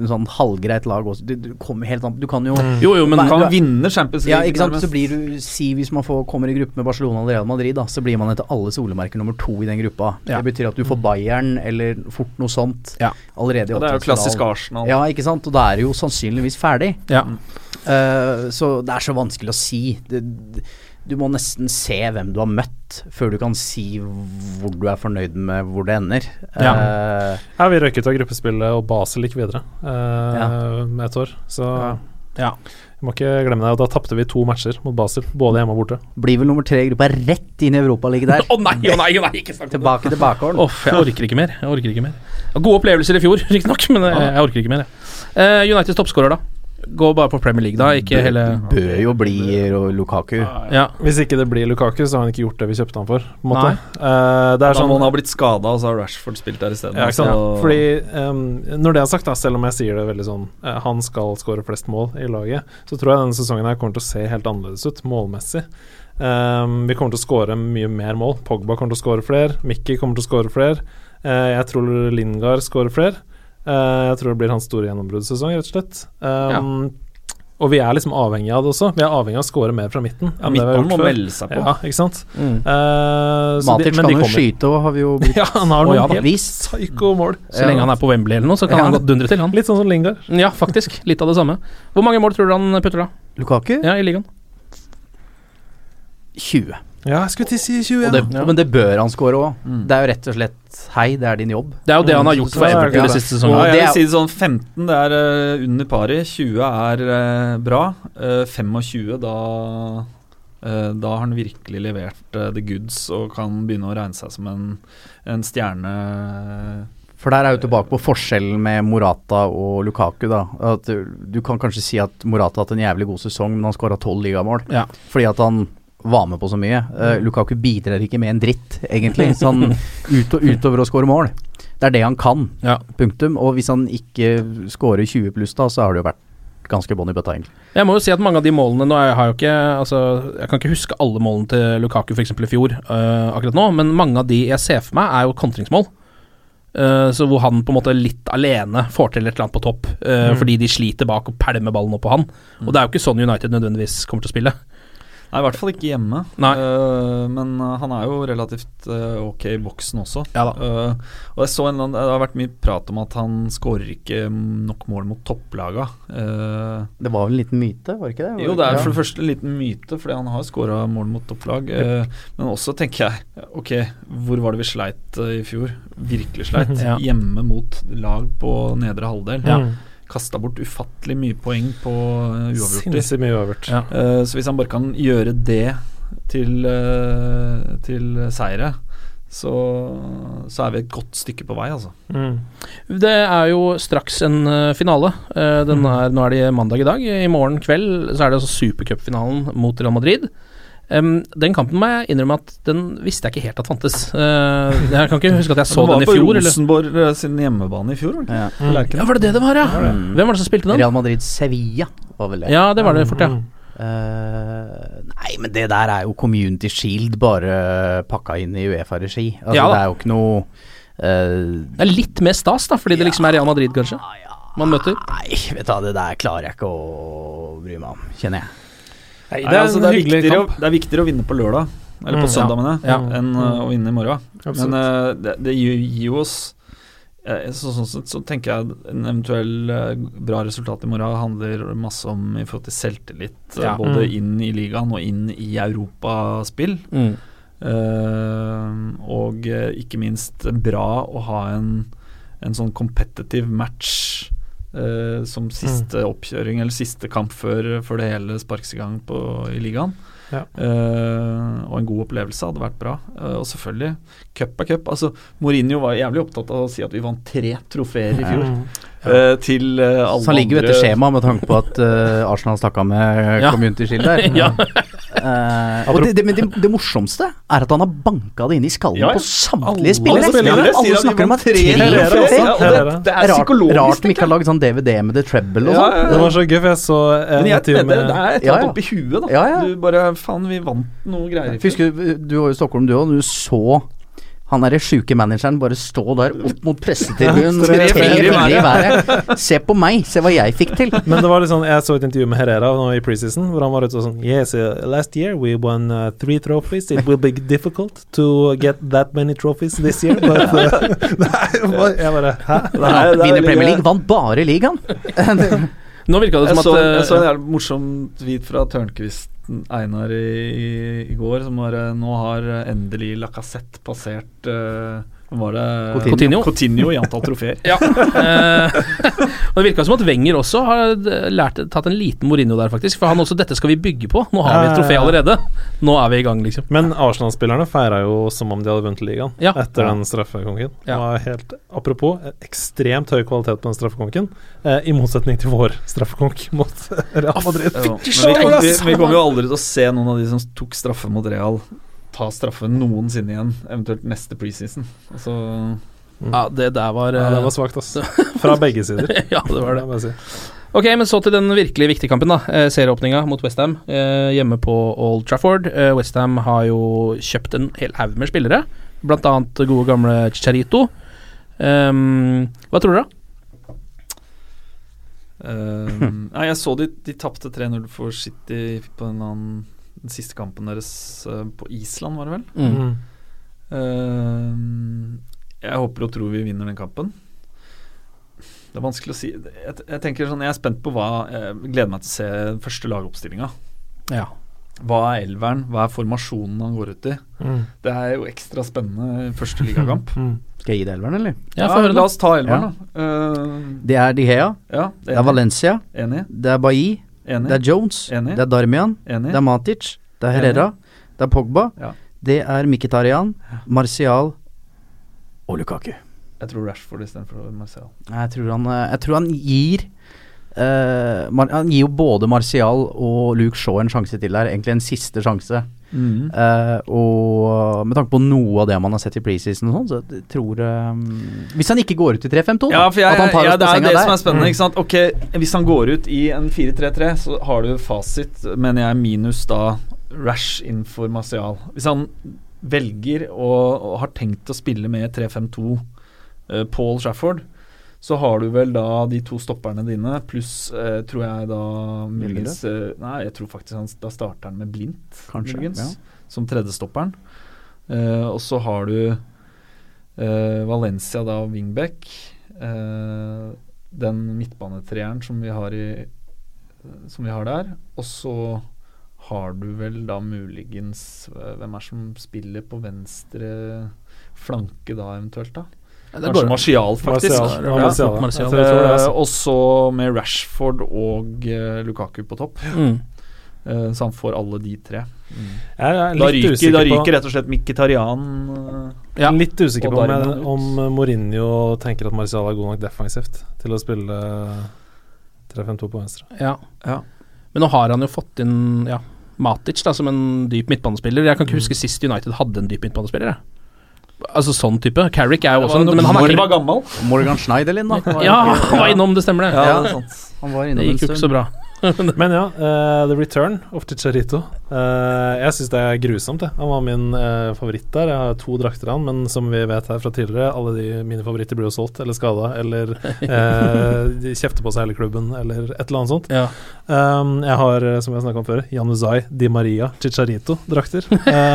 [SPEAKER 2] en sånn halvgreit lag også. Du, du kommer helt an Du kan jo
[SPEAKER 1] Jo, jo, men
[SPEAKER 2] du
[SPEAKER 3] Kan vinne Champions
[SPEAKER 2] Ja, ikke sant. Så blir du Si hvis man får, kommer i gruppe med Barcelona eller Real Madrid, da, så blir man etter alle solemerker nummer to i den gruppa.
[SPEAKER 1] Ja.
[SPEAKER 2] Det betyr at du får Bayern eller fort noe sånt
[SPEAKER 1] Ja.
[SPEAKER 2] allerede i
[SPEAKER 3] Ja, det er jo
[SPEAKER 2] åttedelsfinalen.
[SPEAKER 3] klassisk Arsenal.
[SPEAKER 2] Ja, ikke sant. Og da er du jo sannsynligvis ferdig.
[SPEAKER 1] Ja.
[SPEAKER 2] Uh, så det er så vanskelig å si. Det, du må nesten se hvem du har møtt, før du kan si hvor du er fornøyd med hvor det ender.
[SPEAKER 1] Ja.
[SPEAKER 2] uh,
[SPEAKER 4] Ja, vi røyk ut av gruppespillet, og Basel gikk videre eh, med et år. Så
[SPEAKER 1] Ja.
[SPEAKER 4] vi må ikke glemme det. Og da tapte vi to matcher mot Basel, både hjemme og borte.
[SPEAKER 2] blir vel nummer tre i gruppa rett inn i Europaligaen der.
[SPEAKER 1] Å nei, å nei, å nei, ikke snakk om det.
[SPEAKER 2] Tilbake til bakgården.
[SPEAKER 1] Uff, jeg orker ikke mer. Jeg orker ikke mer. Gode opplevelser i fjor, riktignok, men jeg, jeg orker ikke mer. jeg. Uh, Uniteds toppskårer, da? Gå bare på Premier League, da. Ikke hele
[SPEAKER 2] Bør jo bli Lukaku.
[SPEAKER 1] Ja.
[SPEAKER 4] Hvis ikke det blir Lukaku, så har han ikke gjort det vi kjøpte han for. På en måte. Eh, det
[SPEAKER 3] Da
[SPEAKER 4] sånn
[SPEAKER 3] må han ha blitt skada, og så har Rashford spilt der isteden.
[SPEAKER 4] Ja, sant? Fordi ehm, Når det er sagt, da, selv om jeg sier det veldig sånn uh, Han skal skåre flest mål i laget, så tror jeg denne sesongen her kommer til å se helt annerledes ut, målmessig. Um, vi kommer til å skåre mye mer mål. Pogba kommer til å skåre flere. Mickey kommer til å skåre flere. Uh, jeg tror Lingard skårer flere. Eh, jeg tror det blir hans store gjennombruddssesong, rett og slett. Ehm, Og vi er liksom avhengig av det også. Vi er avhengig av å skåre mer fra midten.
[SPEAKER 3] Ja, midtbanen må melde seg på.
[SPEAKER 4] Ja, ikke sant.
[SPEAKER 1] Mm.
[SPEAKER 4] Uh, så de-
[SPEAKER 2] Matic kan
[SPEAKER 4] de
[SPEAKER 2] jo skyte òg, har vi jo blitt
[SPEAKER 4] Ja, han har noen
[SPEAKER 1] ja
[SPEAKER 4] helt
[SPEAKER 2] vist.
[SPEAKER 4] psyko-mål.
[SPEAKER 1] Så lenge han er på Wembley eller noe, så kan
[SPEAKER 2] Ja.
[SPEAKER 1] han godt dundre til, han.
[SPEAKER 4] Litt sånn som Lingard.
[SPEAKER 1] Ja, faktisk. Litt av det samme. Hvor mange mål tror du han putter, da?
[SPEAKER 2] Lukaku
[SPEAKER 1] Ja, i ligaen?
[SPEAKER 2] 20.
[SPEAKER 4] Ja, jeg skulle til å si 21.
[SPEAKER 2] Og det,
[SPEAKER 1] Ja.
[SPEAKER 2] Men det bør han score òg.
[SPEAKER 3] Mm.
[SPEAKER 2] Det er jo rett og slett Hei, det er din jobb.
[SPEAKER 1] Det er jo det han har gjort for
[SPEAKER 4] er
[SPEAKER 1] Everton de
[SPEAKER 4] det.
[SPEAKER 1] siste
[SPEAKER 3] Ja,
[SPEAKER 1] sesongene.
[SPEAKER 2] det
[SPEAKER 3] jeg vil si det sånn 15 det er uh, under pari, 20 er uh, bra. Uh, 25 da eh, Da har han virkelig levert eh, the goods og kan begynne å regne seg som en, en stjerne.
[SPEAKER 2] For der er jo tilbake på forskjellen med Morata og Lukaku, da. At du, du kan kanskje si at Morata har hatt en jævlig god sesong, men han skåra tolv ligamål.
[SPEAKER 1] Ja.
[SPEAKER 2] Fordi at han var med på så mye. Uh, Lukaku bidrar ikke med en dritt, egentlig. Sånn ut og utover å skåre mål. Det er det han kan.
[SPEAKER 1] Ja.
[SPEAKER 2] Punktum. Og hvis han ikke skårer 20 pluss, da, så har det jo vært ganske bånn i bøtta, egentlig.
[SPEAKER 1] Jeg må jo si at mange av de målene Nå jeg har jo ikke Altså, jeg kan ikke huske alle målene til Lukaku f.eks. i fjor uh, akkurat nå, men mange av de jeg ser for meg, er jo kontringsmål. Uh, så hvor han på en måte litt alene får til et eller annet på topp, øh, fordi de sliter bak og pælmer ballen opp på han. Og det er jo ikke sånn United nødvendigvis kommer til å spille.
[SPEAKER 3] Nei, i hvert fall ikke hjemme.
[SPEAKER 1] Nei.
[SPEAKER 3] Eh, men eh, han er jo relativt uh, ok i boksen også.
[SPEAKER 1] Ja da.
[SPEAKER 3] Eh, og jeg så en, Det har vært mye prat om at han skårer ikke nok mål mot topplaga. Eh,
[SPEAKER 2] Det var vel en liten myte, var det ikke det?
[SPEAKER 3] jo, det er for det første en liten myte, fordi han har skåra mål mot topplag. Men også tenker jeg Ok, hvor var det vi sleit i fjor? Virkelig sleit.
[SPEAKER 1] Ja.
[SPEAKER 3] Hjemme mot lag på nedre halvdel.
[SPEAKER 1] Ja.
[SPEAKER 3] Kasta bort ufattelig mye poeng på uavgjort.
[SPEAKER 4] Sinnssykt mye uavgjort.
[SPEAKER 1] Ja.
[SPEAKER 3] Eh, så hvis han bare kan gjøre det til, eh, til seire, så, så er vi et godt stykke på vei, altså.
[SPEAKER 4] Mm.
[SPEAKER 1] Det er jo straks en øh, finale. Eh, den er, nå er det mandag i dag. I morgen kveld så er det altså supercupfinalen mot Real Madrid. Em, den kampen må jeg innrømme at den visste jeg ikke helt at fantes. Uh, jeg kan ikke huske at jeg så den i fjor. Det var på
[SPEAKER 3] Rosenborg eller? sin hjemmebane i fjor?
[SPEAKER 2] Ja.
[SPEAKER 3] Mm.
[SPEAKER 1] Ja, var det det det var, ja?
[SPEAKER 2] Mm.
[SPEAKER 1] Hvem var det som spilte den?
[SPEAKER 2] Real Madrid Sevilla var vel det.
[SPEAKER 1] Ja, det var det fort, ja.
[SPEAKER 4] Mm.
[SPEAKER 2] Eh, nei, men det der er jo Community Shield bare pakka inn i Uefa-regi. Altså,
[SPEAKER 1] Ja
[SPEAKER 2] det er jo ikke noe uh,
[SPEAKER 1] Det er litt mer stas, da, fordi det liksom er Real Madrid, kanskje. Man møter.
[SPEAKER 2] nei, vet du hva, det der klarer jeg ikke å bry meg om, kjenner jeg.
[SPEAKER 4] Nei,
[SPEAKER 3] Nei, altså, det, er viktigere, å- det er viktigere å vinne på lørdag, eller på
[SPEAKER 4] Mm,
[SPEAKER 3] søndag, mener jeg,
[SPEAKER 1] Ja.
[SPEAKER 3] enn uh, å vinne i morgen.
[SPEAKER 4] Absolutt.
[SPEAKER 3] Men uh, det, det gir, jo oss uh, så, Sånn sett så tenker jeg en eventuell eh, bra resultat i morgen handler masse om i forhold til selvtillit,
[SPEAKER 1] Ja.
[SPEAKER 3] både
[SPEAKER 4] Mm.
[SPEAKER 3] inn i ligaen og inn i europaspill.
[SPEAKER 1] Mm.
[SPEAKER 3] Og ikke minst bra å ha en, en sånn competitive match eh, som siste oppkjøring eller siste kamp før, før det hele sparkes i gang på, i ligaen.
[SPEAKER 4] Ja.
[SPEAKER 3] Eh, og en god opplevelse hadde vært bra. Eh, og selvfølgelig, cup er cup. Altså, Mourinho var jævlig opptatt av å si at vi vant tre trofeer i fjor.
[SPEAKER 4] Ja.
[SPEAKER 3] Ja. til eh, alle
[SPEAKER 2] Så han ligger jo etter skjema med tanke på at eh, Arsenal av med
[SPEAKER 1] Ja.
[SPEAKER 2] Community Shield der.
[SPEAKER 1] Ja.
[SPEAKER 2] Eh, og det, det, men det, det morsomste er at han har banka det inn i skallen
[SPEAKER 3] Ja, ja.
[SPEAKER 2] på samtlige
[SPEAKER 3] Alle
[SPEAKER 2] spillere.
[SPEAKER 3] spillere
[SPEAKER 2] Alle snakker om at tre
[SPEAKER 3] det, er
[SPEAKER 2] rart,
[SPEAKER 3] psykologisk.
[SPEAKER 2] rart de ikke har laget sånn DVD med The Treble og sånn.
[SPEAKER 3] ja, ja.
[SPEAKER 4] Det var så gøy, for jeg så en
[SPEAKER 3] Men jeg mener det, det er et eller
[SPEAKER 2] Ja,
[SPEAKER 3] annet oppi huet, da.
[SPEAKER 2] Ja, ja.
[SPEAKER 3] Du bare Faen, vi vant noe greier. Fysker,
[SPEAKER 2] Husker du var jo i Stockholm du òg, du så han derre sjuke manageren bare stå der opp mot pressetribunen
[SPEAKER 4] Tre fingre i
[SPEAKER 2] været. Se på meg, se hva jeg fikk til.
[SPEAKER 4] Men det var litt sånn, jeg så et intervju med Herrera nå i preseason, hvor han var ute og sånn Yes, uh, last year we won uh, three trophies. It will be difficult to get that many trophies this year. But, uh, Nei, jeg bare Hæ?
[SPEAKER 3] Det er- er
[SPEAKER 2] Vinner Premier. League, vant bare ligaen.
[SPEAKER 1] Nå virka det
[SPEAKER 3] Jeg
[SPEAKER 1] som
[SPEAKER 3] så,
[SPEAKER 1] at
[SPEAKER 3] jeg så en jævlig morsom tweet fra Tørnquist Einar i, i, går, som var Nå har endelig Lacassette passert uh, var det
[SPEAKER 1] Coutinho.
[SPEAKER 3] Coutinho i antall trofeer.
[SPEAKER 1] Ja. eh, og det virka som at Wenger også har eh, lært, tatt en liten Mourinho der, faktisk. For han også 'dette skal vi bygge på'. Nå har vi et trofé allerede. Nå er vi i gang, liksom.
[SPEAKER 4] Men Arsenal-spillerne feira jo som om de hadde vunnet ligaen
[SPEAKER 1] Ja.
[SPEAKER 4] etter den straffekonken.
[SPEAKER 1] Ja.
[SPEAKER 4] Helt, apropos, ekstremt høy kvalitet på den straffekonken, eh, i motsetning til vår straffekonk mot Real Madrid.
[SPEAKER 3] Ja, vi, kom, vi, vi kommer jo aldri til å se noen av de som tok straffe mot Real, ta straffe noensinne igjen, eventuelt neste preseason. Altså,
[SPEAKER 1] Ja, det der var
[SPEAKER 4] Ja, det
[SPEAKER 1] eh,
[SPEAKER 4] var svakt, altså. Fra begge sider.
[SPEAKER 1] Ja, det var det.
[SPEAKER 4] si.
[SPEAKER 1] Ok, men så til den virkelig viktige kampen, da. Eh, serieåpninga mot Westham eh, hjemme på Old Trafford. Eh, Westham har jo kjøpt en hel haug med spillere, blant annet gode gamle Chicharito. Um, hva tror dere?
[SPEAKER 3] eh, nei, jeg så de, de tapte 3-0 for City på en annen, den siste kampen deres eh, på Island, var det vel?
[SPEAKER 1] Mm.
[SPEAKER 4] Mm.
[SPEAKER 3] Eh, jeg håper og tror vi vinner den kampen. Det er vanskelig å si. Jeg, jeg tenker sånn, jeg er spent på hva Jeg gleder meg til å se første lagoppstillinga.
[SPEAKER 1] Ja.
[SPEAKER 3] Hva er elveren? Hva er formasjonen han går ut i?
[SPEAKER 4] Mm.
[SPEAKER 3] Det er jo ekstra spennende første ligakamp.
[SPEAKER 4] Mm.
[SPEAKER 2] Skal jeg gi deg elveren, eller?
[SPEAKER 1] Ja, ja høre,
[SPEAKER 3] la oss ta elveren, da. Uh,
[SPEAKER 2] Det er De Gea,
[SPEAKER 3] ja,
[SPEAKER 2] det er Valencia,
[SPEAKER 3] Enig.
[SPEAKER 2] det er Bailly,
[SPEAKER 3] Enig.
[SPEAKER 2] det er Jones,
[SPEAKER 3] Enig.
[SPEAKER 2] det er Darmian,
[SPEAKER 3] Enig.
[SPEAKER 2] det er Matic, det er Herrera, det er Pogba,
[SPEAKER 3] Ja.
[SPEAKER 2] det er Mkhitaryan, Martial og Lukaku.
[SPEAKER 3] Jeg tror Rashford istedenfor Marcial.
[SPEAKER 2] Jeg tror han, eh, jeg tror han gir uh, Han gir jo både Martial og Luke Shaw en sjanse til der, egentlig en siste sjanse.
[SPEAKER 3] Mm.
[SPEAKER 2] Eh, og med tanke på noe av det man har sett i preseason og sånn, så jeg tror eh, Hvis han ikke går ut i 3-5-2,
[SPEAKER 3] Ja, for
[SPEAKER 2] at han tar
[SPEAKER 3] ja,
[SPEAKER 2] oss på
[SPEAKER 3] det er det
[SPEAKER 2] der.
[SPEAKER 3] som er spennende. Ikke sant? Ok, Hvis han går ut i en 4-3-3, så har du fasit, mener jeg, minus da Rash inn for Martial. Hvis han velger og, og har tenkt å spille med 3-5-2 uh, Paul Trafford, så har du vel da de to stopperne dine, pluss eh, tror jeg da muligens eh, Nei, jeg tror faktisk han da starter han med blindt,
[SPEAKER 2] Kanskje,
[SPEAKER 3] muligens,
[SPEAKER 2] ja.
[SPEAKER 3] som tredjestopperen. Eh, og så har du eh, Valencia da og Wingbeck. eh, den midtbanetreeren som vi har i Som vi har der. Og så har du vel da muligens eh, Hvem er det som spiller på venstre flanke da, eventuelt? da?
[SPEAKER 1] Ja, det
[SPEAKER 3] Kanskje
[SPEAKER 1] går-
[SPEAKER 3] Martial, faktisk.
[SPEAKER 4] Martial,
[SPEAKER 3] Ja.
[SPEAKER 4] Martial, ja.
[SPEAKER 1] Martial.
[SPEAKER 4] Altså.
[SPEAKER 3] Eh, og så med Rashford og uh, Lukaku på topp.
[SPEAKER 1] Mm.
[SPEAKER 3] Uh, så han får alle de tre.
[SPEAKER 4] Jeg er
[SPEAKER 3] Da ryker, da ryker rett og slett Mkhitaryan. uh,
[SPEAKER 1] Ja.
[SPEAKER 4] Litt usikker på om, jeg, om Mourinho tenker at Marcial er god nok defensivt til å spille 3-5-2 på venstre.
[SPEAKER 1] Ja.
[SPEAKER 3] Ja.
[SPEAKER 1] Men nå har han jo fått inn ja, Matic da, som en dyp midtbanespiller. Jeg kan ikke huske sist United hadde en dyp midtbanespiller. jeg. Altså sånn type. Carrick er jo også en, men han er ikke
[SPEAKER 3] gammel.
[SPEAKER 2] Morgan Schneiderlin, da. Var-
[SPEAKER 1] Ja, han var innom, det stemmer det.
[SPEAKER 3] Ja,
[SPEAKER 2] Ja.
[SPEAKER 3] det er sant.
[SPEAKER 2] Han var innom Det
[SPEAKER 1] gikk jo ikke så bra.
[SPEAKER 4] Men ja, uh, the return of Chicharito. Eh, jeg syns det er grusomt. Jeg. Han var min uh, favoritt der. Jeg har to drakter av han, men som vi vet her fra tidligere, alle de mine favoritter blir jo solgt eller skada eller uh, de kjefter på seg hele klubben eller et eller annet sånt.
[SPEAKER 1] Ja.
[SPEAKER 4] Um, jeg har, som har snakka om før, Januzai Di Maria Chicharito-drakter,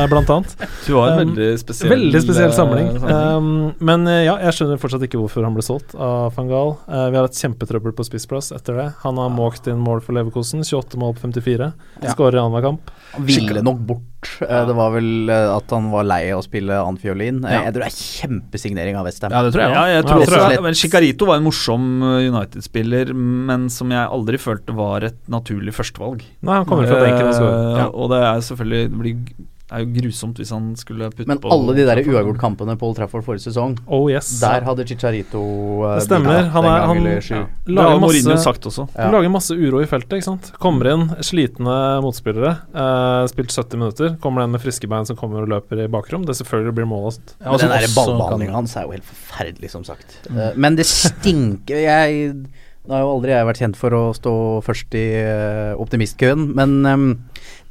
[SPEAKER 4] blant annet.
[SPEAKER 3] Du har en
[SPEAKER 4] Um,
[SPEAKER 3] veldig spesiell
[SPEAKER 4] Veldig spesiell
[SPEAKER 3] samling.
[SPEAKER 4] samling. Um, men ja, jeg skjønner fortsatt ikke hvorfor han ble solgt av van Gaal. Vi har hatt kjempetrøbbel på spissplass etter det. Han har måkt inn mål for Leverkosen, 28 mål på 54.
[SPEAKER 2] Ja.
[SPEAKER 4] Skårer i annenhver kamp.
[SPEAKER 2] Han ville nok bort. Ja. Det var vel eh, at han var lei av å spille annen fiolin. Eh,
[SPEAKER 4] Ja.
[SPEAKER 2] Jeg tror det er kjempesignering av Westham.
[SPEAKER 1] Ja, det tror jeg
[SPEAKER 3] Ja, jeg tror også. Men Chicarito var en morsom uh, United-spiller, men som jeg aldri følte var et naturlig førstevalg.
[SPEAKER 4] Nei, han kommer fra benken.
[SPEAKER 3] Eh,
[SPEAKER 4] Ja.
[SPEAKER 3] Og det er selvfølgelig Det blir, er jo grusomt hvis han skulle putte
[SPEAKER 2] Men
[SPEAKER 3] på
[SPEAKER 2] alle de der uavgjort-kampene på Old Trafford forrige sesong,
[SPEAKER 4] Oh yes.
[SPEAKER 2] der hadde Chicharito uh,
[SPEAKER 4] Det stemmer. Han er- han- ja. Lager masse-
[SPEAKER 3] sagt også.
[SPEAKER 2] Ja.
[SPEAKER 4] Lager masse uro i feltet, ikke sant. Kommer inn, slitne motspillere. uh, spilt 70 minutter. Kommer den med friske bein som kommer og løper i bakrom. Det selvfølgelig blir mål.
[SPEAKER 1] Ja,
[SPEAKER 2] Men den der
[SPEAKER 1] også
[SPEAKER 2] ballbehandlinga hans er jo helt forferdelig, som sagt. Eh, men det stinker Jeg Nå har jo aldri jeg vært kjent for å stå først i optimistkøen, men ehm,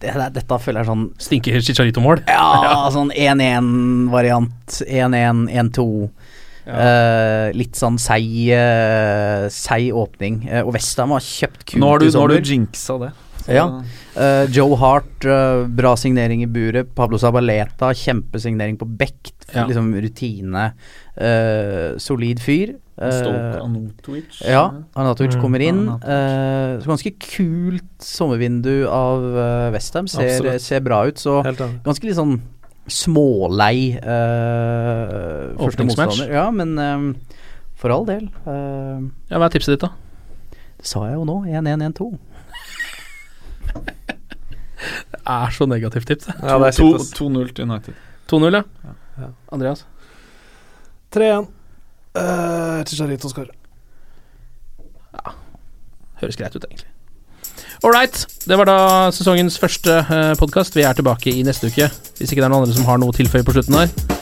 [SPEAKER 2] det, dette føler jeg sånn
[SPEAKER 1] Stinker Chicharito-mål.
[SPEAKER 2] Ja, sånn 1-1-variant. 1-1, 1-2. Eh, litt sånn seig uh, seig åpning. Uh, og Westham har kjøpt kult
[SPEAKER 3] Nå har du,
[SPEAKER 2] i
[SPEAKER 3] nå har du jinxa det. Så-
[SPEAKER 2] Ja. Eh, Joe Hart, eh, bra signering i buret. Pablo Sabaleta, kjempesignering på Beck.
[SPEAKER 1] Ja.
[SPEAKER 2] Liksom rutine. eh, solid fyr. Eh,
[SPEAKER 3] Stoke Anotovic.
[SPEAKER 2] ja, Arnatovic
[SPEAKER 4] Mm,
[SPEAKER 2] kommer inn.
[SPEAKER 3] Anatovic.
[SPEAKER 2] Eh, ganske kult sommervindu av uh, Westham. Ser, ser bra ut. Så ganske litt sånn smålei uh, første motstander. Ja, men um, for all del. Uh,
[SPEAKER 1] Ja, Hva er tipset ditt, da?
[SPEAKER 2] det sa jeg jo nå. 1-1-1-2.
[SPEAKER 1] Det er så negativt tips.
[SPEAKER 4] Ja, det er
[SPEAKER 3] To-
[SPEAKER 4] kjipt. ass.
[SPEAKER 3] 2-0 til United.
[SPEAKER 1] 2-0, ja.
[SPEAKER 4] Ja.
[SPEAKER 1] Andreas?
[SPEAKER 4] 3-1. Uh, Chicharito skårer.
[SPEAKER 1] Høres greit ut, egentlig. All. Det var da sesongens første uh, podkast. Vi er tilbake i neste uke. Hvis ikke det er noen andre som har noe å tilføye på slutten her.